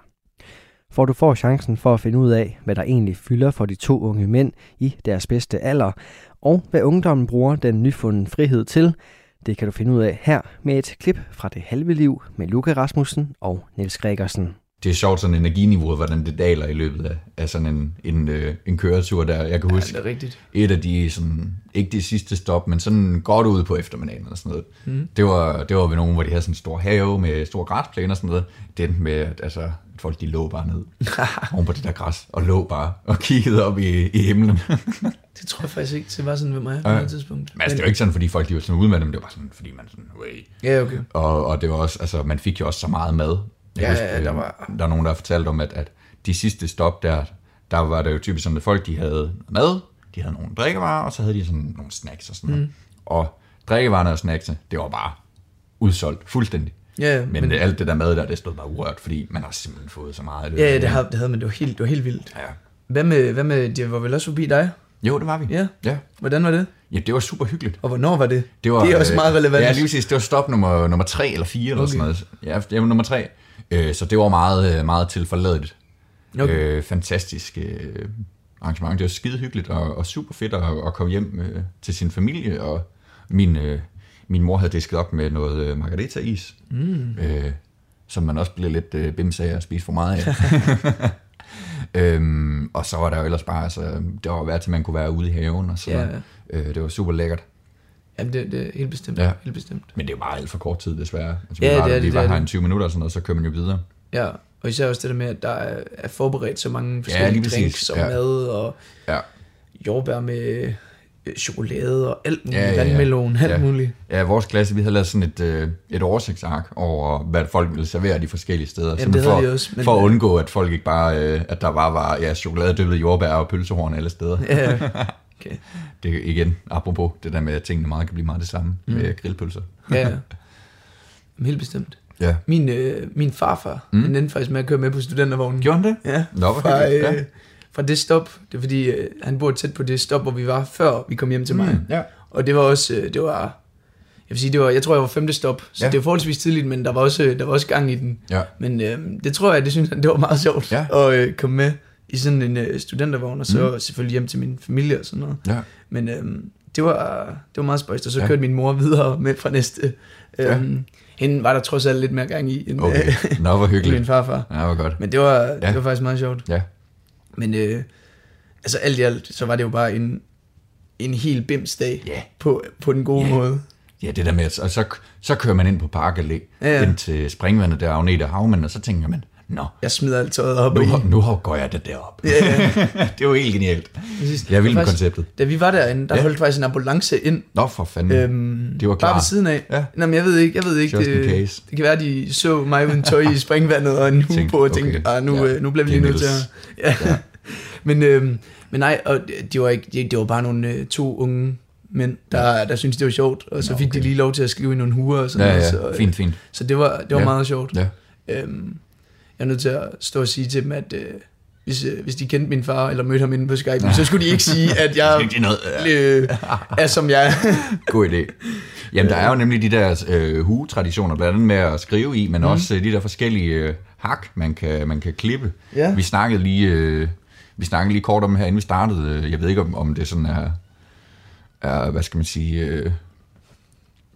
For du får chancen for at finde ud af, hvad der egentlig fylder for de to unge mænd i deres bedste alder, og hvad ungdommen bruger den nyfundne frihed til, det kan du finde ud af her med et klip fra det halve liv med Luca Rasmussen og Niels Gregersen det er sjovt sådan energiniveauet, hvordan det daler i løbet af, af sådan en, en, øh, en køretur der. Jeg kan huske det er rigtigt. et af de, sådan, ikke det sidste stop, men sådan godt ude på eftermiddagen eller sådan noget. Mm. Det, var, det var ved nogen, hvor de havde sådan en stor have med stor græsplæne og sådan noget. Det endte med, at altså, at folk de lå bare ned oven på det der græs, og lå bare og kiggede op i, i himlen. Det tror jeg faktisk ikke, det var sådan ved mig på Ja. noget tidspunkt. Men altså, det var ikke sådan, fordi folk de var sådan ude med dem, det var bare sådan, fordi man sådan, way. Ja, okay. Og, og det var også, altså, man fik jo også så meget mad. Jeg Ja, husker, ja, der var- der er nogen, der har fortalt om, at, at de sidste stop der, der var det jo typisk sådan, at folk de havde mad, de havde nogle drikkevarer, og så havde de sådan nogle snacks og sådan noget. Mm. Og drikkevarerne og snacksene, det var bare udsolgt fuldstændig. Ja, Men, men, alt det der mad der, det stod bare urørt, fordi man har simpelthen fået så meget. ja, det, havde, det havde man, det var helt, det var helt vildt. Ja. Hvad med, hvad med, det var vel også forbi dig? Jo, det var vi. Ja. ja. Hvordan var det? Ja, det var super hyggeligt. Og hvornår var det? Det, var, det er også øh, meget relevant. Ja, lige præcis. Det var stop nummer, nummer tre eller fire eller Okay. sådan noget. Ja, det var nummer tre. Øh, så det var meget, øh, meget tilforladeligt. Okay. Øh, fantastisk øh, arrangement. Det var skide hyggeligt og, og super fedt at, at komme hjem øh, til sin familie. Og min, øh, min mor havde disket op med noget øh, margarita-is, Mm. øh, som man også blev lidt øh, bims af at spise for meget af. Øhm, og så var der jo ellers bare, altså, det var værd til, at man kunne være ude i haven og så. Ja. Øh, det var super lækkert. Jamen, det, det er helt bestemt. Ja. Helt bestemt. Men det er jo bare alt for kort tid, desværre. Altså, Ja, vi var, det er vi var er her en 20 minutter og sådan noget, så kører man jo videre. Ja, og især også det der med, at der er, er forberedt så mange lige forskellige præcis. drinks og Ja. mad og Ja. jordbær med øh, chokolade og alt muligt, Ja, ja, ja, ja. vandmelon, alt Ja. muligt. Ja, vores klasse, vi havde lavet sådan et, øh, et oversigtsark over, hvad folk ville servere de forskellige steder. Jamen, det for, også, men- for at undgå, at folk ikke bare, øh, at der bare var ja, chokolade, dyppet jordbær og pølsehorn alle steder. Ja, okay. Det er igen, apropos det der med, at tingene meget kan blive meget det samme mm. med grillpølser. ja, ja. Helt bestemt. Ja. Min, øh, min farfar, mm. han endte faktisk med at køre med på studentervognen. Gjorde han det? Ja, Nå, fra, øh, Ja. fra det stop. Det er fordi, øh, han bor tæt på det stop, hvor vi var, før vi kom hjem til mig. Mm, ja. Og det var også, øh, det var, jeg vil sige, det var, jeg tror, jeg var femte stop, så ja. det var forholdsvis tidligt, men der var også, der var også gang i den. Ja. Men øh, det tror jeg, det synes han, det var meget sjovt Ja. at øh, komme med i sådan en øh, studentervogn, og så mm. selvfølgelig hjem til min familie og sådan noget. ja. Men øh, det, var, det var meget spøjst, og så Ja. kørte min mor videre med fra næste. Øh, Ja. Hende var der trods alt lidt mere gang i, end, Okay. øh, Nå, hvor end hyggeligt. min farfar. Ja, hvor godt. Men det var, ja. Det var faktisk meget sjovt. Ja. Men øh, altså alt i alt, så var det jo bare en, en helt bims dag Ja. på, på den gode Ja. måde. Ja, det der med, og så, så kører man ind på Park Allé, Ja, ja. ind til springvandet der, Agnete Havmand, og så tænker man, nå, Jeg smider alt tøjet op nu, i. nu går jeg det derop. Ja, ja. det jo helt genialt. Præcis. Jeg med Faktisk- konceptet. Da vi var derinde, der Ja. ja. holdt faktisk en ambulance ind. Nå, for fanden. Øhm, De var klar. Bare ved siden af. Ja. Nå, men jeg ved ikke, jeg ved ikke. Just Det, case. det kan være, de så mig uden tøj i springvandet og en hue på og tænkte, okay, ah, nu, ja, ja, nu bliver vi det lige nødt til at... Ja. men, øhm, men nej, og det var, ikke, det, det var bare nogle øh, to unge mænd, der, der syntes, det var sjovt, og så fik okay. de lige lov til at skrive i nogle huer og sådan Ja, noget. ja, Så, øh, fint, fint. så det var, det var Ja. meget sjovt. Ja. Øhm, jeg er nødt til at stå og sige til dem, at øh, hvis, øh, hvis de kendte min far, eller mødte ham inde på Skype, så skulle de ikke sige, at jeg er noget, øh, er som jeg er. God idé. Jamen, der er jo nemlig de der øh, hugetraditioner, blandt andet med at skrive i, men mm. også øh, de der forskellige øh, hak, man kan, man kan klippe. Ja. Vi snakkede lige, øh, vi snakkede lige kort om her, inden vi startede. Øh, Jeg ved ikke, om, om det sådan er, er, hvad skal man sige... Øh,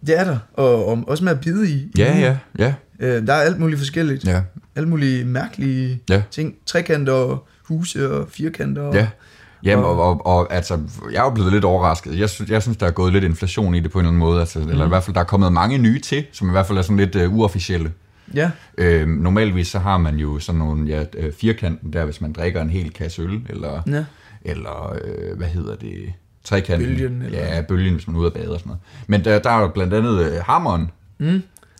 Det er der, og, og også med at bide i. ja, ja, ja, Øh, der er alt muligt forskelligt. ja, Alle mulige mærkelige Ja. ting. Trekanter og huse og firkanter. Og, ja. Jamen, og, og, og altså, jeg er jo blevet lidt overrasket. Jeg synes, jeg synes, der er gået lidt inflation i det på en eller anden måde. Altså, mm. Eller i hvert fald, der er kommet mange nye til, som i hvert fald er sådan lidt uh, uofficielle. ja. Øh, normalvis så har man jo sådan nogle ja, øh, firkanten der, hvis man drikker en hel kasse øl, eller, ja. eller øh, hvad hedder det, trekanten. Bølgen, eller- Ja, bølgen, hvis man er ude at bade og sådan noget. Men der, der er jo blandt andet øh, hammeren.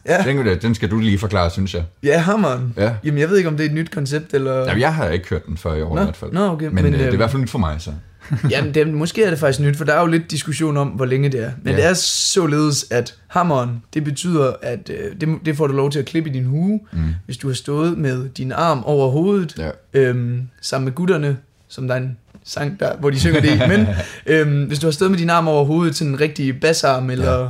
Ja. Den, den skal du lige forklare, synes jeg. Ja, hammeren. Ja. Jamen, jeg ved ikke, om det er et nyt koncept, eller... Jamen, jeg har ikke hørt den før i år Nå, i hvert fald. nå, okay, Men, men, øh, det er i øhm, hvert fald nyt for mig, så. Jamen, det, måske er det faktisk nyt, for der er jo lidt diskussion om, hvor længe det er. Men ja. det er således, at hammeren, det betyder, at øh, det, det får du lov til at klippe i din hue, Mm. hvis du har stået med din arm over hovedet, Ja. øhm, sammen med gutterne, som der er en sang, der, hvor de synger det i. Men øhm, hvis du har stået med din arm over hovedet til en rigtig bassarm, eller ja.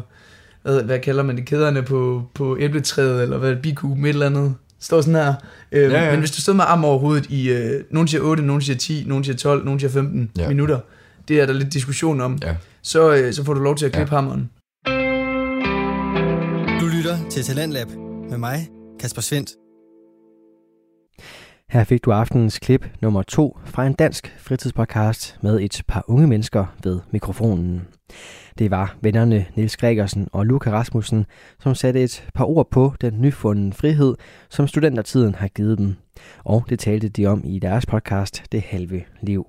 Hvad, hvad kalder man det, kæderne på, på æbletræet, eller hvad, bikuben, et eller andet, står sådan her. Øhm, Ja, ja. Men hvis du står med arm over hovedet i, øh, nogen siger 8, nogen siger 10, nogen siger 12, nogen siger 15 Ja. minutter, det er der lidt diskussion om, Ja. så, øh, så får du lov til at klippe ja. hammeren. Du lytter til Talentlab med mig, Kasper Svendt. Her fik du aftenens klip nummer to fra en dansk fritidspodcast med et par unge mennesker ved mikrofonen. Det var vennerne Niels Gregersen og Luca Rasmussen, som satte et par ord på den nyfundne frihed, som studentertiden har givet dem. Og det talte de om i deres podcast Det Halve Liv.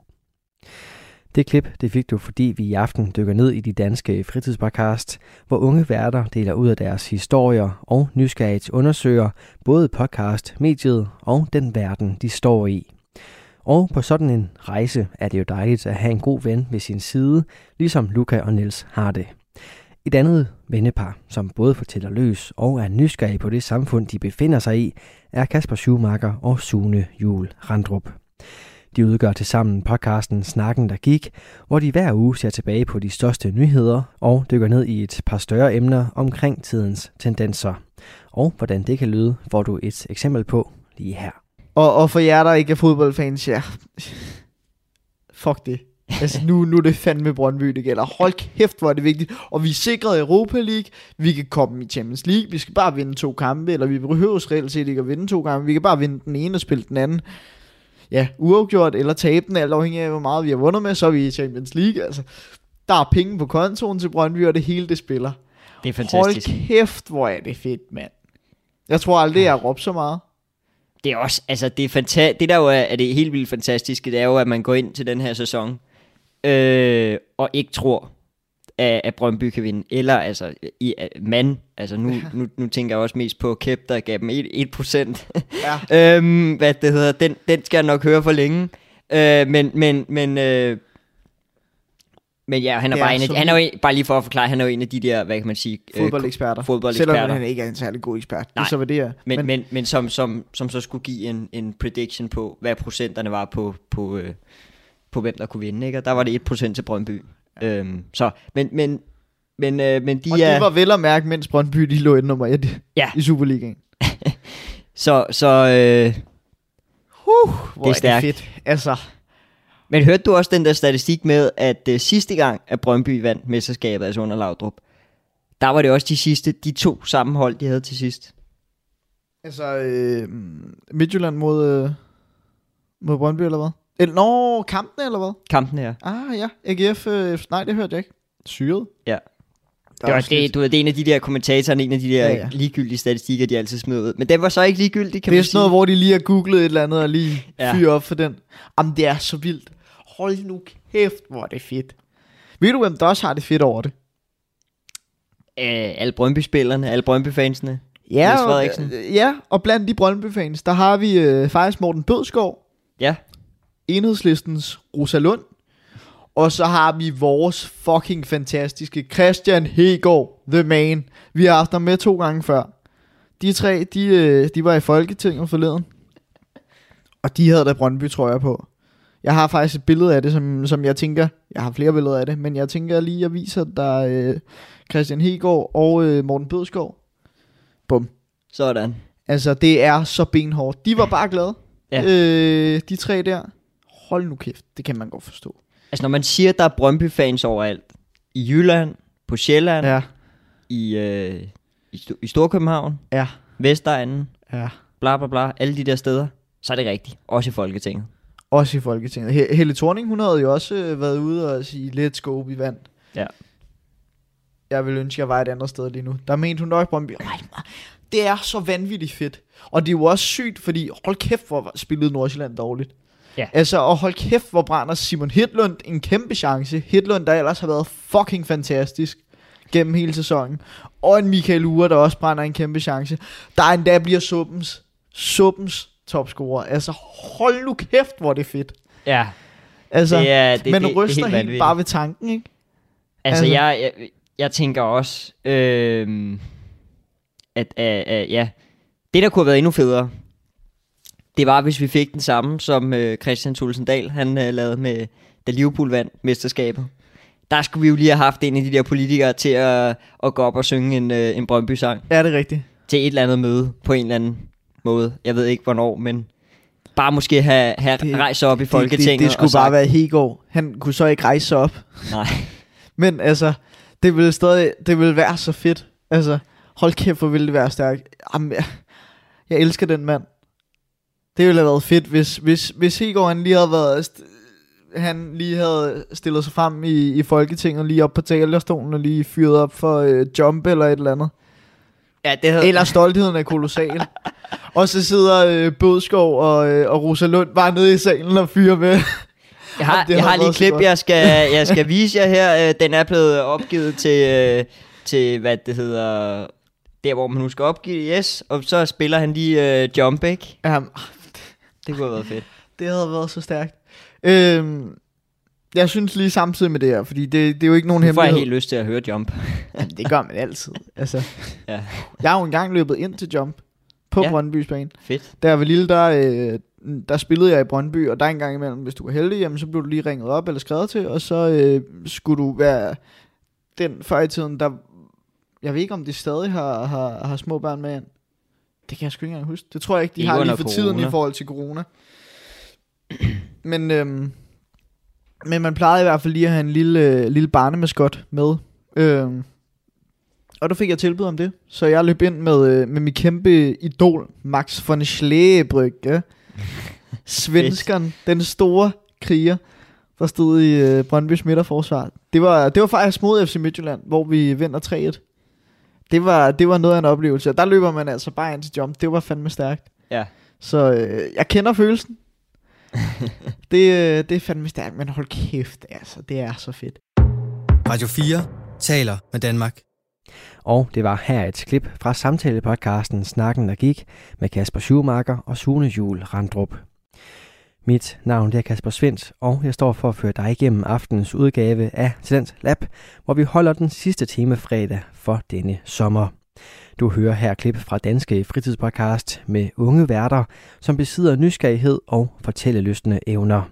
Det klip det fik du, fordi vi i aften dykker ned i de danske fritidspodcast, hvor unge værter deler ud af deres historier og nysgerrigt undersøger både podcast, mediet og den verden, de står i. Og på sådan en rejse er det jo dejligt at have en god ven ved sin side, ligesom Luca og Niels har det. Et andet vennepar, som både fortæller løs og er nysgerrige på det samfund, de befinder sig i, er Kasper Schumacher og Sune Jul Randrup. De udgør til sammen podcasten Snakken, der gik, hvor de hver uge ser tilbage på de største nyheder og dykker ned i et par større emner omkring tidens tendenser. Og hvordan det kan lyde, får du et eksempel på lige her. Og, og for jer, der ikke er fodboldfans, ja. Fuck det. Altså nu, nu er det fandme Brøndby, det gælder. Hold kæft, hvor er det vigtigt. Og vi er sikret Europa League. Vi kan komme i Champions League. Vi skal bare vinde to kampe. Eller vi behøver reelt set ikke at vinde to kampe. Vi kan bare vinde den ene og spille den anden. ja, uafgjort eller tabe den, alt afhængig af, hvor meget vi har vundet med, så er vi i Champions League. Altså, der er penge på kontoen til Brøndby, og det hele det spiller. Det er fantastisk. Hold kæft, hvor er det fedt, mand. Jeg tror aldrig, jeg har råbt så meget. Det er også, altså det er fanta- det der jo er, er det helt vildt fantastiske, det er jo, at man går ind til den her sæson, øh, og ikke tror, at, at Brøndby kan vinde. Eller altså, i, at man, altså nu, nu, nu tænker jeg også mest på Kæp, der gav dem 1%. 1%. Ja. øhm, hvad det hedder, den, den skal jeg nok høre for længe. Øh, men, men, men, øh, men ja, han er, bare er en af, de- han er jo bare lige for at forklare, han er jo en af de der, hvad kan man sige, øh, Fodboldeksperter. fodboldeksperter. Selvom han ikke er en særlig god ekspert. Nej. Hvad det er. Men, men, men, men som, som, som så skulle give en, en prediction på, hvad procenterne var på, på, øh, på hvem der kunne vinde. Ikke? Og der var det 1% til Brøndby. Øhm, så, men, men, men, øh, men de og er... det var vel at mærke, mens Brøndby de lå i nummer 1 Ja. i Superligaen. Så, så øh, Uh, hvor Det er er, det fedt. Altså, men hørte du også den der statistik med, at øh, sidste gang, at Brøndby vandt mesterskabet, altså under Laudrup, der var det også de sidste, de to sammenhold, de havde til sidst. altså øh, Midtjylland mod, øh, mod Brøndby, eller hvad? Eller, nå, kampen, eller hvad? Kampen her. Ah, ja. AGF, øh, nej, det hørte jeg ikke. Syret. Ja. Det, var, det, du ved, det er en af de der kommentatorer, en af de der Ja, ja, ligegyldige statistikker, de altid smider ud. Men den var så ikke ligegyldig, kan det er sådan noget, sige. hvor de lige har googlet et eller andet og lige Ja. fyre op for den. Jamen, det er så vildt. Hold nu kæft, hvor er det fedt. Ved du, hvem der også har det fedt over det? Øh, alle Brøndby-spillerne, alle Brøndby-fansene. Ja, og, ja, og blandt de Brøndby-fans, der har vi øh, faktisk Morten Bødskov, Ja, enhedslistens Rosalund, og så har vi vores fucking fantastiske Christian Hegård, the man. Vi har haft ham med to gange før. De tre, de, øh, de var i Folketinget forleden. Og de havde da Brøndby, tror jeg på. Jeg har faktisk et billede af det, som, som jeg tænker, jeg har flere billeder af det, men jeg tænker lige, jeg viser dig øh, Christian Hegård og øh, Morten Bødskov. Bum. sådan. Altså, det er så benhårdt. De var bare glade. Ja. Øh, de tre der. Hold nu kæft, det kan man godt forstå. Altså, når man siger, at der er Brøndby-fans overalt, i Jylland, på Sjælland, ja. I, øh, i, i Storkøbenhavn, ja, Vestegnen, ja. bla bla bla, alle de der steder, så er det rigtigt. Også i Folketinget. Også i Folketinget. He- Helle Thorning, hun havde jo også øh, været ude og sige, let's go, vi vandt. Ja. Jeg vil ønske, jeg var et andet sted lige nu. Der mente hun nok Brøndby. "Ej, Det er så vanvittigt fedt. Og det er jo også sygt, fordi hold kæft, hvor spillede Nordsjælland dårligt. Ja. Altså, og hold kæft, hvor brænder Simon Hitlund en kæmpe chance. Hitlund, der ellers har været fucking fantastisk gennem hele sæsonen. Og en Michael Ure, der også brænder en kæmpe chance. Der endda bliver Suppens, Suppens topscorer. Altså, hold nu kæft, hvor er det fedt. Ja, Altså, det er, det, man det, det, ryster det er helt helt bare ved tanken, ikke? Altså, Altså- jeg, jeg, jeg tænker også, øh, at, at, at ja, det der kunne have været endnu federe, det var, hvis vi fik den samme, som øh, Christian Thulesen Dahl, han øh, lavede med, da Liverpool vandt mesterskabet. Der skulle vi jo lige have haft en af de der politikere til at, at gå op og synge en, øh, en Brøndby-sang Ja, det er rigtigt. til et eller andet møde på en eller anden måde. Jeg ved ikke hvornår, men bare måske have, have Det- rejst sig op i Det, Folketinget. det, det og skulle sagt, bare være Hegård. Han kunne så ikke rejse sig op. Nej. Men altså, det ville stadig, det ville være så fedt. Altså, hold kæft, hvor ville det være stærkt. Jamen, jeg, jeg elsker den mand. Det ville have været fedt, hvis, hvis, hvis Hegård han lige havde været, han lige havde stillet sig frem i, i Folketinget, lige op på talerstolen og lige fyret op for øh, jump eller et eller andet. Ja, det havde, Eller stoltheden er kolossal. og så sidder øh, Bødskov og, øh, og Rosa Lund bare nede i salen og fyrer med. Jeg har, Jamen, jeg har lige et klip, godt. jeg skal, jeg skal vise jer her. Øh, Den er blevet opgivet til, øh, til hvad det hedder, der hvor man nu skal opgive, yes. Og så spiller han lige øh, Jump, ikke? Jamen, Det kunne have været fedt. Det havde været så stærkt. Øhm, jeg synes lige samtidig med det her, fordi det, det er jo ikke nogen Nu får jeg hemmelighed. helt lyst til at høre Jump. Jamen, det gør man altid. Altså, Ja, jeg har jo engang løbet ind til jump på Ja. ja. Brøndbys bane. fedt. Da jeg var lille, der, øh, der spillede jeg i Brøndby, og der en gang imellem, hvis du var heldig, jamen, så blev du lige ringet op eller skrevet til, og så øh, skulle du være den før i tiden, der... Jeg ved ikke, om de stadig har, har, har små børn med ind. Det kan jeg sgu ikke engang huske. Det tror jeg ikke, de Ikke har lige for tiden corona. i forhold til corona. Men, øhm, men man plejede i hvert fald lige at have en lille, øh, lille barnemaskot med. Øhm, og der fik jeg tilbud om det. Så jeg løb ind med, øh, med min kæmpe idol, Max von Schlebrück. Ja. Svenskeren, den store kriger, der stod i øh, Brøndby's midterforsvar. Det var, det var faktisk mod FC Midtjylland, hvor vi vinder 3-1. Det var, det var noget af en oplevelse. Og der løber man altså bare ind til jump. Det var fandme stærkt. Ja. Så øh, jeg kender følelsen. det, øh, det er fandme stærkt, men hold kæft, altså, det er så fedt. Radio 4 taler med Danmark. Og det var her et klip fra samtalepodcasten Snakken, der gik med Kasper Schumacher og Sune Jul Randrup. Mit navn er Kasper Svendt, og jeg står for at føre dig igennem aftenens udgave af Talent Lab, hvor vi holder den sidste time fredag for denne sommer. Du hører her klip fra Danske Fritidspodcast med unge værter, som besidder nysgerrighed og fortællelystende evner.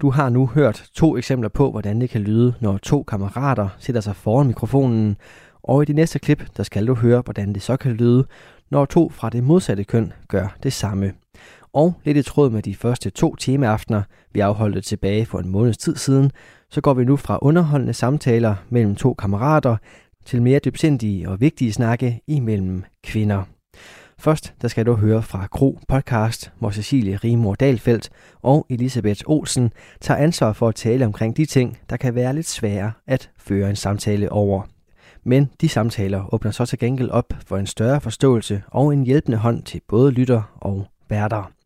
Du har nu hørt to eksempler på, hvordan det kan lyde, når to kammerater sætter sig foran mikrofonen, og i det næste klip, der skal du høre, hvordan det så kan lyde, når to fra det modsatte køn gør det samme. Og lidt i tråd med de første to temaaftener, vi afholdte tilbage for en måneds tid siden, så går vi nu fra underholdende samtaler mellem to kammerater til mere dybsindige og vigtige snakke imellem kvinder. Først der skal du høre fra Kro Podcast, hvor Cecilie Rimor Dalfeldt og Elisabeth Olsen tager ansvar for at tale omkring de ting, der kan være lidt svære at føre en samtale over. Men de samtaler åbner så til gengæld op for en større forståelse og en hjælpende hånd til både lytter og værter.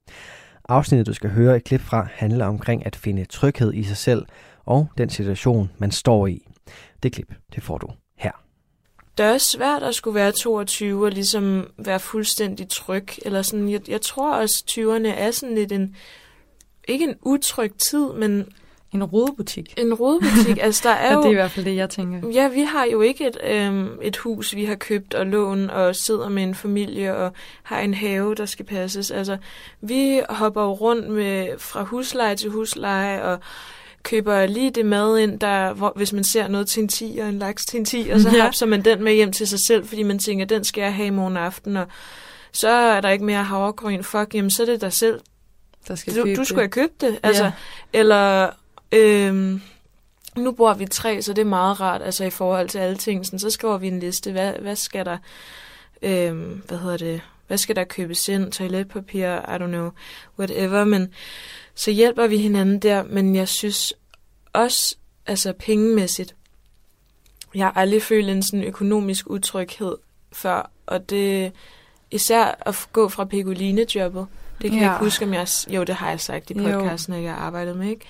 Afsnittet, du skal høre et klip fra, handler omkring at finde tryghed i sig selv og den situation, man står i. Det klip, det får du her. Det er også svært at skulle være 22 og ligesom være fuldstændig tryg. Eller sådan, jeg, jeg tror også, 20'erne er sådan lidt en, ikke en utryg tid, men en rodebutik. en rodebutik. altså, der er Ja, jo... det er i hvert fald det, jeg tænker. Ja, vi har jo ikke et, øhm, et hus, vi har købt og lån og sidder med en familie og har en have, der skal passes. Altså, vi hopper jo rundt med fra husleje til husleje og køber lige det mad ind, der, hvor, hvis man ser noget til en 10 og en laks til en 10, og så Ja. hapser man den med hjem til sig selv, fordi man tænker, den skal jeg have i morgen aften, og så er der ikke mere havregryn. Fuck, jamen så er det dig selv. Der skal Du, købe du skulle have købt det. Altså, Ja. Eller, øhm, nu bor vi tre, så det er meget rart, altså i forhold til alle ting. Sådan, så skriver vi en liste, hvad, hvad skal der, øhm, hvad hedder det, hvad skal der købes ind, toiletpapir, I don't know, whatever, men så hjælper vi hinanden der, men jeg synes også, altså pengemæssigt, jeg har aldrig følt en sådan økonomisk utryghed før, og det især at gå fra Pegoline-jobbet, det kan ja. jeg ikke huske, om jeg... Jo, det har jeg sagt i Jo. podcasten, at jeg har arbejdet med, ikke?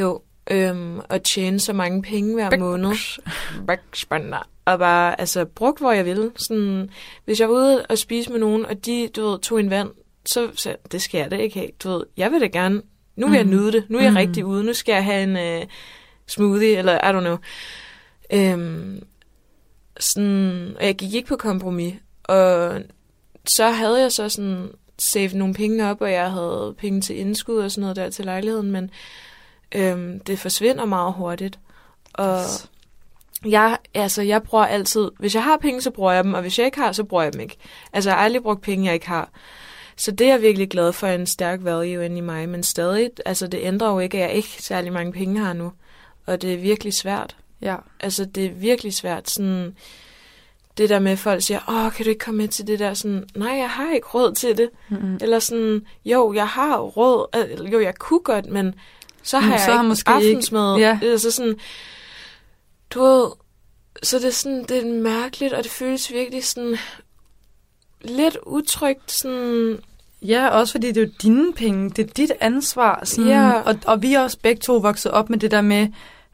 Jo, øhm, at tjene så mange penge hver Bæk. måned. Backspender. Og bare, altså, brugt, hvor jeg ville. Sådan, hvis jeg var ude og spise med nogen, og de, du ved, tog en vand, så sagde det skal jeg da ikke have. Du ved, jeg vil da gerne, nu vil mm. jeg Mhm. nyde det. Nu er jeg Mhm. rigtig ude. Nu skal jeg have en øh, smoothie, eller I don't know. Øhm, sådan, og jeg gik ikke på kompromis. Og så havde jeg så sådan saved nogle penge op, og jeg havde penge til indskud og sådan noget der til lejligheden, men øhm, det forsvinder meget hurtigt. Og jeg, altså, jeg bruger altid, hvis jeg har penge, så bruger jeg dem, og hvis jeg ikke har, så bruger jeg dem ikke. Altså, jeg har aldrig brugt penge, jeg ikke har. Så det er jeg virkelig glad for, en stærk value inde i mig, men stadig, altså det ændrer jo ikke, at jeg ikke særlig mange penge har nu. Og det er virkelig svært. Ja. Altså, det er virkelig svært. Sådan, det der med, at folk siger, åh, kan du ikke komme med til det der? Sådan, nej, jeg har ikke råd til det. Mm-mm. Eller sådan, jo, jeg har råd. Jo, jeg kunne godt, men så har Mm, jeg så ikke måske ikke- aftensmad. ja. Altså sådan, du ved, så det er sådan, det er mærkeligt, og det føles virkelig sådan lidt utrygt, sådan, Ja, også fordi det er jo dine penge. Det er dit ansvar. Sådan, Ja. og, og vi er også begge to vokset op med det der med,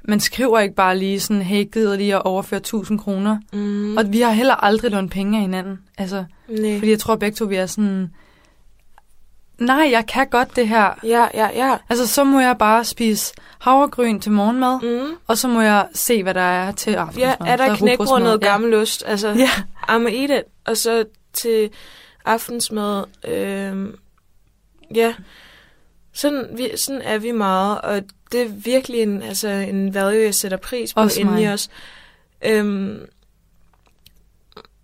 man skriver ikke bare lige sådan, hey, gider lige at overføre 1000 kroner. mm, Og vi har heller aldrig lånt penge af hinanden. Altså, nej. fordi jeg tror begge to, vi er sådan, nej, jeg kan godt det her. Ja, ja, ja. Altså, så må jeg bare spise havregryn til morgenmad, Mm. og så må jeg se, hvad der er til aftensmad. Ja, er der knækbrød noget ja. gammel ost? Altså, Ja. I'm eat it. Og så til aftensmad, øhm, ja, sådan, vi, sådan er vi meget, og det er virkelig en, altså, en value, jeg sætter pris på Også inde i os. Øhm,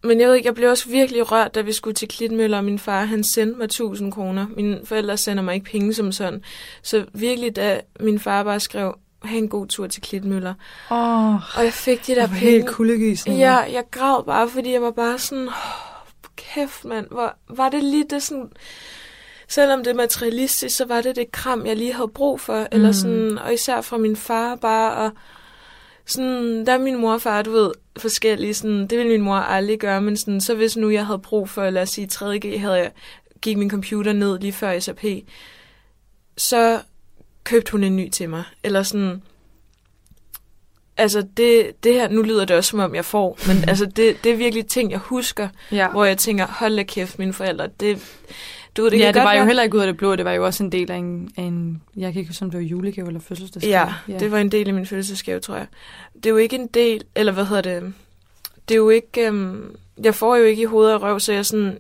men jeg ved ikke, jeg blev også virkelig rørt, da vi skulle til Klitmøller, og min far, han sendte mig 1000 kroner. Mine forældre sender mig ikke penge som sådan. Så virkelig, da min far bare skrev, have en god tur til Klitmøller. Åh, Og jeg fik de der penge. helt kuldegysende. Ja, jeg græd bare, fordi jeg var bare sådan, oh, kæft mand, hvor var det lige det sådan, selvom det er materialistisk, så var det det kram, jeg lige havde brug for. Mm. Eller sådan, og især fra min far bare, og sådan, der er min mor og far, du ved, forskellige, sådan, det ville min mor aldrig gøre, men sådan, så hvis nu jeg havde brug for, lad os sige, 3G, havde jeg, gik min computer ned lige før SAP, så købte hun en ny til mig. Eller sådan, altså det, det her, nu lyder det også som om jeg får, men altså det, det er virkelig ting, jeg husker, Ja. hvor jeg tænker, hold da kæft, mine forældre, det, du ved, det ja, det godt var jo være- heller ikke ud af det blå, det var jo også en del af en, af en jeg kan ikke huske, om det var julegave eller fødselsdagsgave. Ja, det var en del af min fødselsdagsgave, tror jeg. Det er jo ikke en del, eller hvad hedder det, det er jo ikke, øhm, jeg får jo ikke i hovedet og røv, så jeg sådan,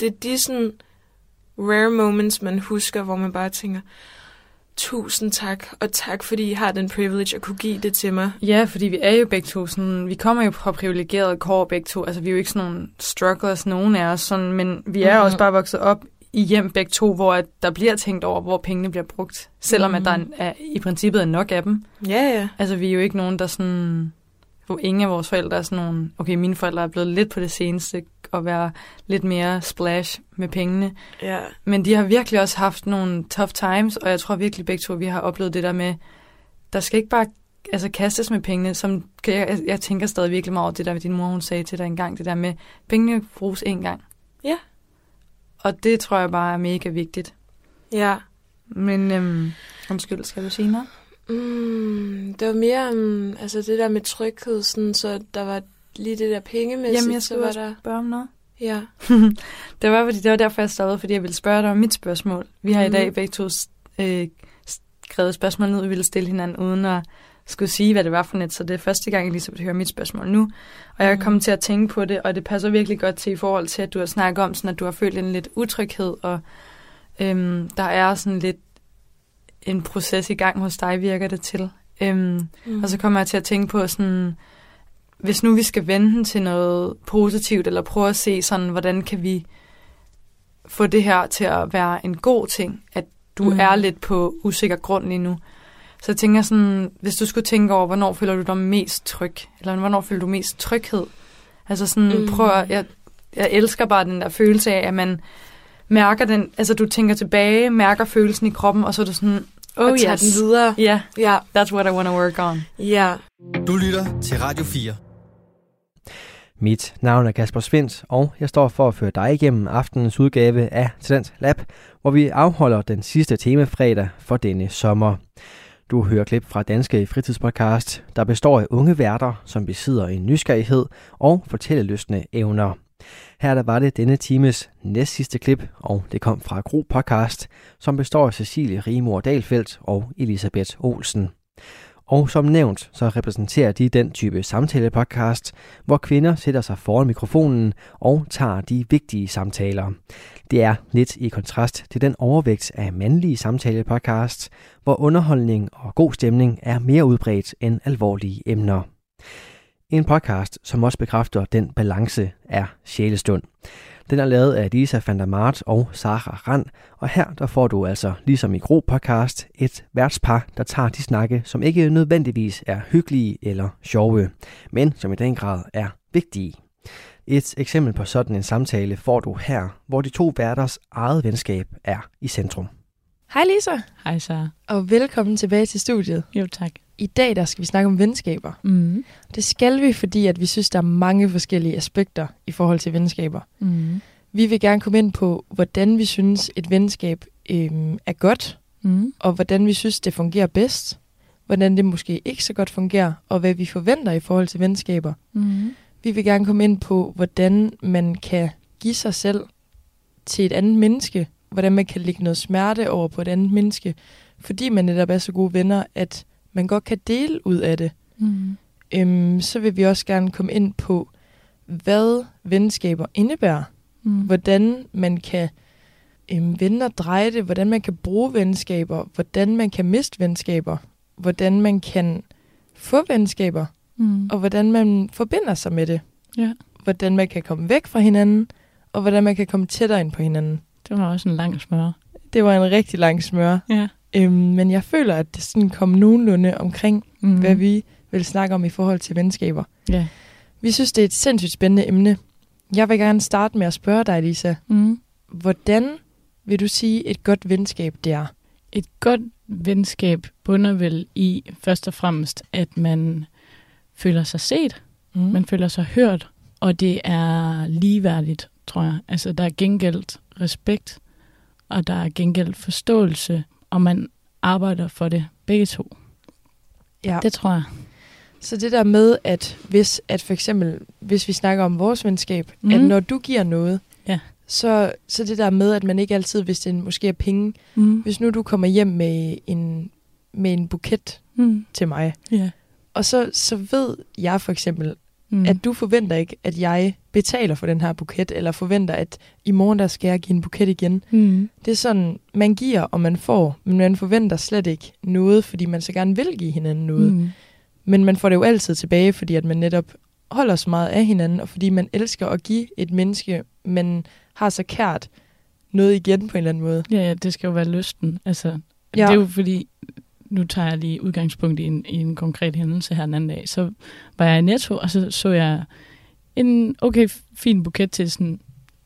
det er de sådan rare moments, man husker, hvor man bare tænker, tusind tak, og tak fordi I har den privilege at kunne give det til mig. Ja, fordi vi er jo begge to sådan, vi kommer jo fra privilegerede kår begge to, altså vi er jo ikke sådan nogle strugglers, nogen af os, sådan, men vi er Mhm. også bare vokset op i hjem begge to, hvor at der bliver tænkt over, hvor pengene bliver brugt, selvom at der Mhm. er, i princippet er nok af dem. Ja, ja. Altså vi er jo ikke nogen, der sådan, hvor ingen af vores forældre er sådan nogle, okay, mine forældre er blevet lidt på det seneste, og være lidt mere splash med pengene. Ja. Men de har virkelig også haft nogle tough times, og jeg tror virkelig begge to, vi har oplevet det der med, der skal ikke bare altså, kastes med pengene. Som, jeg, jeg, tænker stadig virkelig meget over det der, din mor hun sagde til dig engang, det der med, pengene bruges én gang. Ja. Og det tror jeg bare er mega vigtigt. Ja. Men øhm, undskyld, skal du sige noget? Mm, det var mere um, altså det der med tryghed, sådan, så der var lige det der pengemæssigt, Jamen, jeg så skulle var også der... spørge om noget. Ja. det, var, fordi, det var derfor, jeg stoppede, fordi jeg ville spørge dig om mit spørgsmål. Vi har mm. i Mhm. dag begge to øh, skrevet spørgsmål ned, vi ville stille hinanden, uden at skulle sige, hvad det var for net. Så det er første gang, jeg lige så hører mit spørgsmål nu. Og jeg er Mhm. kommet til at tænke på det, og det passer virkelig godt til i forhold til, at du har snakket om, sådan, at du har følt en lidt utryghed, og øhm, der er sådan lidt en proces i gang hos dig, virker det til. Øhm, Mhm. Og så kommer jeg til at tænke på sådan, hvis nu vi skal vende den til noget positivt, eller prøve at se sådan, hvordan kan vi få det her til at være en god ting, at du Mhm. mm. er lidt på usikker grund lige nu. Så jeg tænker sådan, hvis du skulle tænke over, hvornår føler du dig mest tryg, eller hvornår føler du mest tryghed? Altså sådan, Mm. mm. prøv at, jeg, jeg elsker bare den der følelse af, at man mærker den, altså du tænker tilbage, mærker følelsen i kroppen, og så er du sådan, oh Og tager yes. den videre. Ja, yeah, Ja. that's what I want to work on. Ja. Du lytter til Radio 4. Mit navn er Kasper Svendt, og jeg står for at føre dig igennem aftenens udgave af Talent Lab, hvor vi afholder den sidste temafredag for denne sommer. Du hører klip fra Danske Fritidspodcast, der består af unge værter, som besidder en nysgerrighed og fortællelystne evner. Her der var det denne times næst sidste klip, og det kom fra Gro Podcast, som består af Cecilie Rimor Dalfeldt og Elisabeth Olsen. Og som nævnt, så repræsenterer de den type samtale-podcast, hvor kvinder sætter sig foran mikrofonen og tager de vigtige samtaler. Det er lidt i kontrast til den overvægt af mandlige samtale-podcasts, hvor underholdning og god stemning er mere udbredt end alvorlige emner. En podcast, som også bekræfter den balance, er Sjælestund. Den er lavet af Lisa van der Mart og Sara Rand, og her der får du altså, ligesom i Gro podcast, et værtspar, der tager de snakke, som ikke nødvendigvis er hyggelige eller sjove, men som i den grad er vigtige. Et eksempel på sådan en samtale får du her, hvor de to værters eget venskab er i centrum. Hej Lisa, Hej så. og velkommen tilbage til studiet. Jo, tak. I dag der skal vi snakke om venskaber. Mm. Det skal vi, fordi at vi synes, der er mange forskellige aspekter i forhold til venskaber. Mm. Vi vil gerne komme ind på, hvordan vi synes, et venskab øhm, er godt, Mm. og hvordan vi synes, det fungerer bedst. Hvordan det måske ikke så godt fungerer, og hvad vi forventer i forhold til venskaber. Mm. Vi vil gerne komme ind på, hvordan man kan give sig selv til et andet menneske. Hvordan man kan lægge noget smerte over på et andet menneske. Fordi man netop er så gode venner, at man godt kan dele ud af det. Mm. Øhm, så vil vi også gerne komme ind på, hvad venskaber indebærer. Mm. Hvordan man kan øhm, vende og dreje det. Hvordan man kan bruge venskaber. Hvordan man kan miste venskaber. Hvordan man kan få venskaber. Mm. Og hvordan man forbinder sig med det. Ja. Hvordan man kan komme væk fra hinanden. Og hvordan man kan komme tættere ind på hinanden. Det var også en lang smør. Det var en rigtig lang smør. Ja. Øhm, men jeg føler, at det sådan kom nogenlunde omkring, Mm. hvad vi vil snakke om i forhold til venskaber. Ja. Vi synes, det er et sindssygt spændende emne. Jeg vil gerne starte med at spørge dig, Lisa. Mm. Hvordan vil du sige, et godt venskab det er? Et godt venskab bunder vel i først og fremmest, at man føler sig set, Mm. man føler sig hørt, og det er ligeværdigt, tror jeg. Altså, der er gengældt respekt, og der er gengældt forståelse, og man arbejder for det begge to. Ja. Det tror jeg. Så det der med, at hvis at for eksempel, hvis vi snakker om vores venskab, mm. Mhm. at når du giver noget, Ja. så, så det der med, at man ikke altid, hvis det måske er penge, Mm. hvis nu du kommer hjem med en, med en buket Mm. til mig, Ja. og så, så ved jeg for eksempel, Mm. at du forventer ikke, at jeg betaler for den her buket, eller forventer, at i morgen der skal jeg give en buket igen. Mm. Det er sådan, man giver, og man får, men man forventer slet ikke noget, fordi man så gerne vil give hinanden noget. Mm. Men man får det jo altid tilbage, fordi at man netop holder så meget af hinanden, og fordi man elsker at give et menneske, man har så kært noget igen på en eller anden måde. Ja, ja, det skal jo være lysten. Altså. Ja. Det er jo fordi, nu tager jeg lige udgangspunkt i en, i en konkret hændelse her den anden dag. Så var jeg i Netto, og så så jeg en okay fin buket til sådan,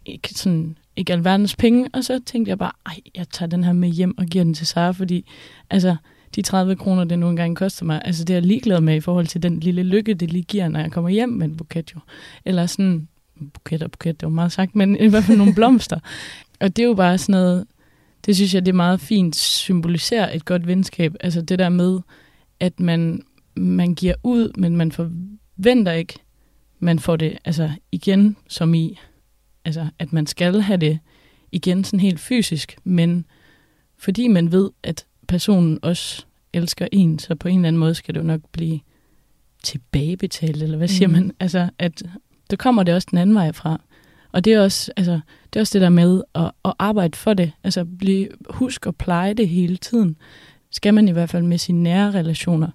ikke, sådan, ikke alverdens penge, og så tænkte jeg bare, ej, jeg tager den her med hjem og giver den til Sara, fordi altså, de 30 kroner, det nu engang koster mig, altså det er jeg ligeglad med i forhold til den lille lykke, det lige giver, når jeg kommer hjem med en buket jo. Eller sådan, buket og buket, det var meget sagt, men i hvert fald nogle blomster. Og det er jo bare sådan noget, det synes jeg, det er meget fint symboliserer et godt venskab. Altså det der med, at man, man giver ud, men man forventer ikke, man får det altså igen som i, altså at man skal have det igen sådan helt fysisk, men fordi man ved, at personen også elsker en, så på en eller anden måde skal det jo nok blive tilbagebetalt, eller hvad siger Mhm. man? Altså, at der kommer det også den anden vej fra. Og det er også, altså, det er også det der med at, at arbejde for det. Altså blive, husk at pleje det hele tiden. Skal man i hvert fald med sine nære relationer.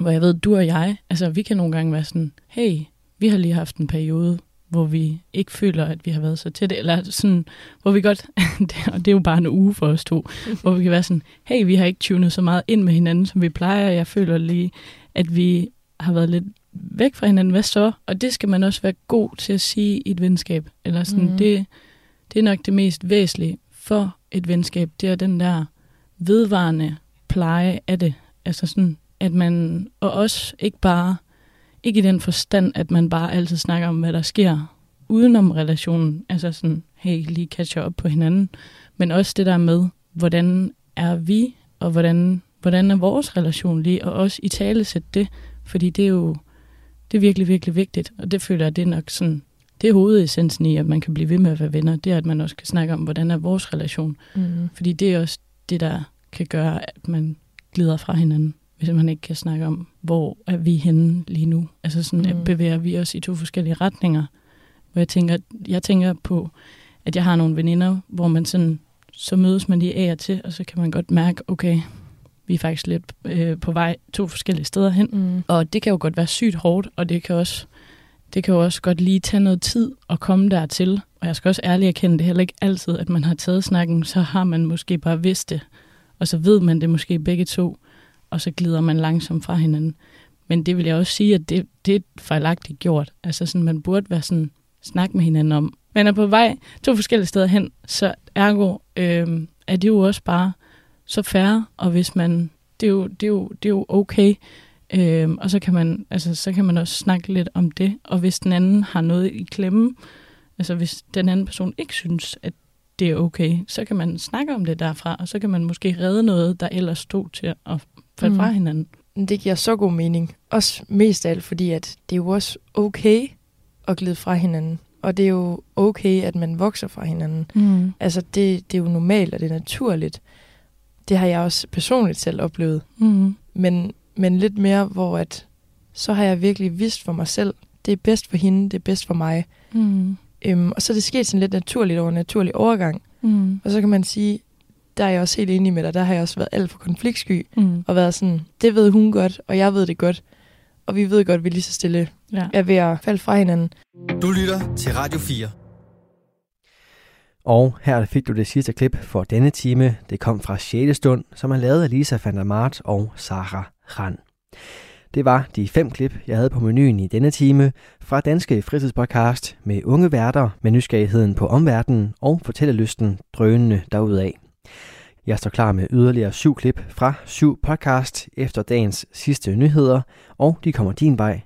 Hvor jeg ved, du og jeg, altså vi kan nogle gange være sådan, hey, vi har lige haft en periode, hvor vi ikke føler, at vi har været så tætte, eller sådan, hvor vi godt, og det er jo bare en uge for os to, hvor vi kan være sådan, hey, vi har ikke tunet så meget ind med hinanden, som vi plejer, jeg føler lige, at vi har været lidt væk fra hinanden, hvad så? Og det skal man også være god til at sige i et venskab, eller sådan, mm. det, det er nok det mest væsentlige for et venskab, det er den der vedvarende pleje af det, altså sådan, at man, og også ikke bare, ikke i den forstand, at man bare altid snakker om, hvad der sker udenom relationen, altså sådan, hey, lige catcher op på hinanden, men også det der med, hvordan er vi, og hvordan, hvordan er vores relation lige, og også i tale sætte det, fordi det er jo, det er virkelig, virkelig vigtigt, og det føler jeg, det er nok sådan, det er hovedessensen i, at man kan blive ved med at være venner, det er, at man også kan snakke om, hvordan er vores relation, Mm. fordi det er også det, der kan gøre, at man glider fra hinanden, hvis man ikke kan snakke om, hvor er vi henne lige nu. Altså sådan, Mm. bevæger vi os i to forskellige retninger. Hvor jeg tænker, jeg tænker på, at jeg har nogle veninder, hvor man sådan, så mødes man lige af og til, og så kan man godt mærke, okay, vi er faktisk lidt øh, på vej to forskellige steder hen. Mm. Og det kan jo godt være sygt hårdt, og det kan også, det kan jo også godt lige tage noget tid at komme dertil. Og jeg skal også ærligt erkende, det er heller ikke altid, at man har taget snakken, så har man måske bare vidst det. Og så ved man det måske begge to, og så glider man langsomt fra hinanden. Men det vil jeg også sige, at det, det er fejlagtigt gjort. Altså sådan, man burde være sådan, snak med hinanden om. Man er på vej to forskellige steder hen, så ergo øh, er det jo også bare så færre, og hvis man, det er jo, det er jo, det er jo okay, Øhm, og så kan, man, altså, så kan man også snakke lidt om det. Og hvis den anden har noget i klemme, altså hvis den anden person ikke synes, at det er okay, så kan man snakke om det derfra, og så kan man måske redde noget, der ellers stod til at falde Mm. fra hinanden. Det giver så god mening. Også mest af alt, fordi at det er jo også okay at glide fra hinanden. Og det er jo okay, at man vokser fra hinanden. Mm. Altså, det, det er jo normalt, og det er naturligt. Det har jeg også personligt selv oplevet. Mm. Men, men lidt mere, hvor at, så har jeg virkelig vidst for mig selv, det er bedst for hende, det er bedst for mig. Mm. Øhm, og så er det sket sådan lidt naturligt over en naturlig overgang. Mm. Og så kan man sige, der er jeg også helt enig med dig, der har jeg også været alt for konfliktsky, Mm. og været sådan, det ved hun godt, og jeg ved det godt. Og vi ved godt, at vi lige så stille Ja. er ved at falde fra hinanden. Du lytter til Radio 4. Og her fik du det sidste klip for denne time. Det kom fra 6. stund, som er lavet af Lisa van der Mart og Sarah Rand. Det var de fem klip, jeg havde på menuen i denne time fra Danske Fritidspodcast med unge værter med nysgerrigheden på omverdenen og fortællelysten drønende derudad. Jeg står klar med yderligere syv klip fra syv podcast efter dagens sidste nyheder, og de kommer din vej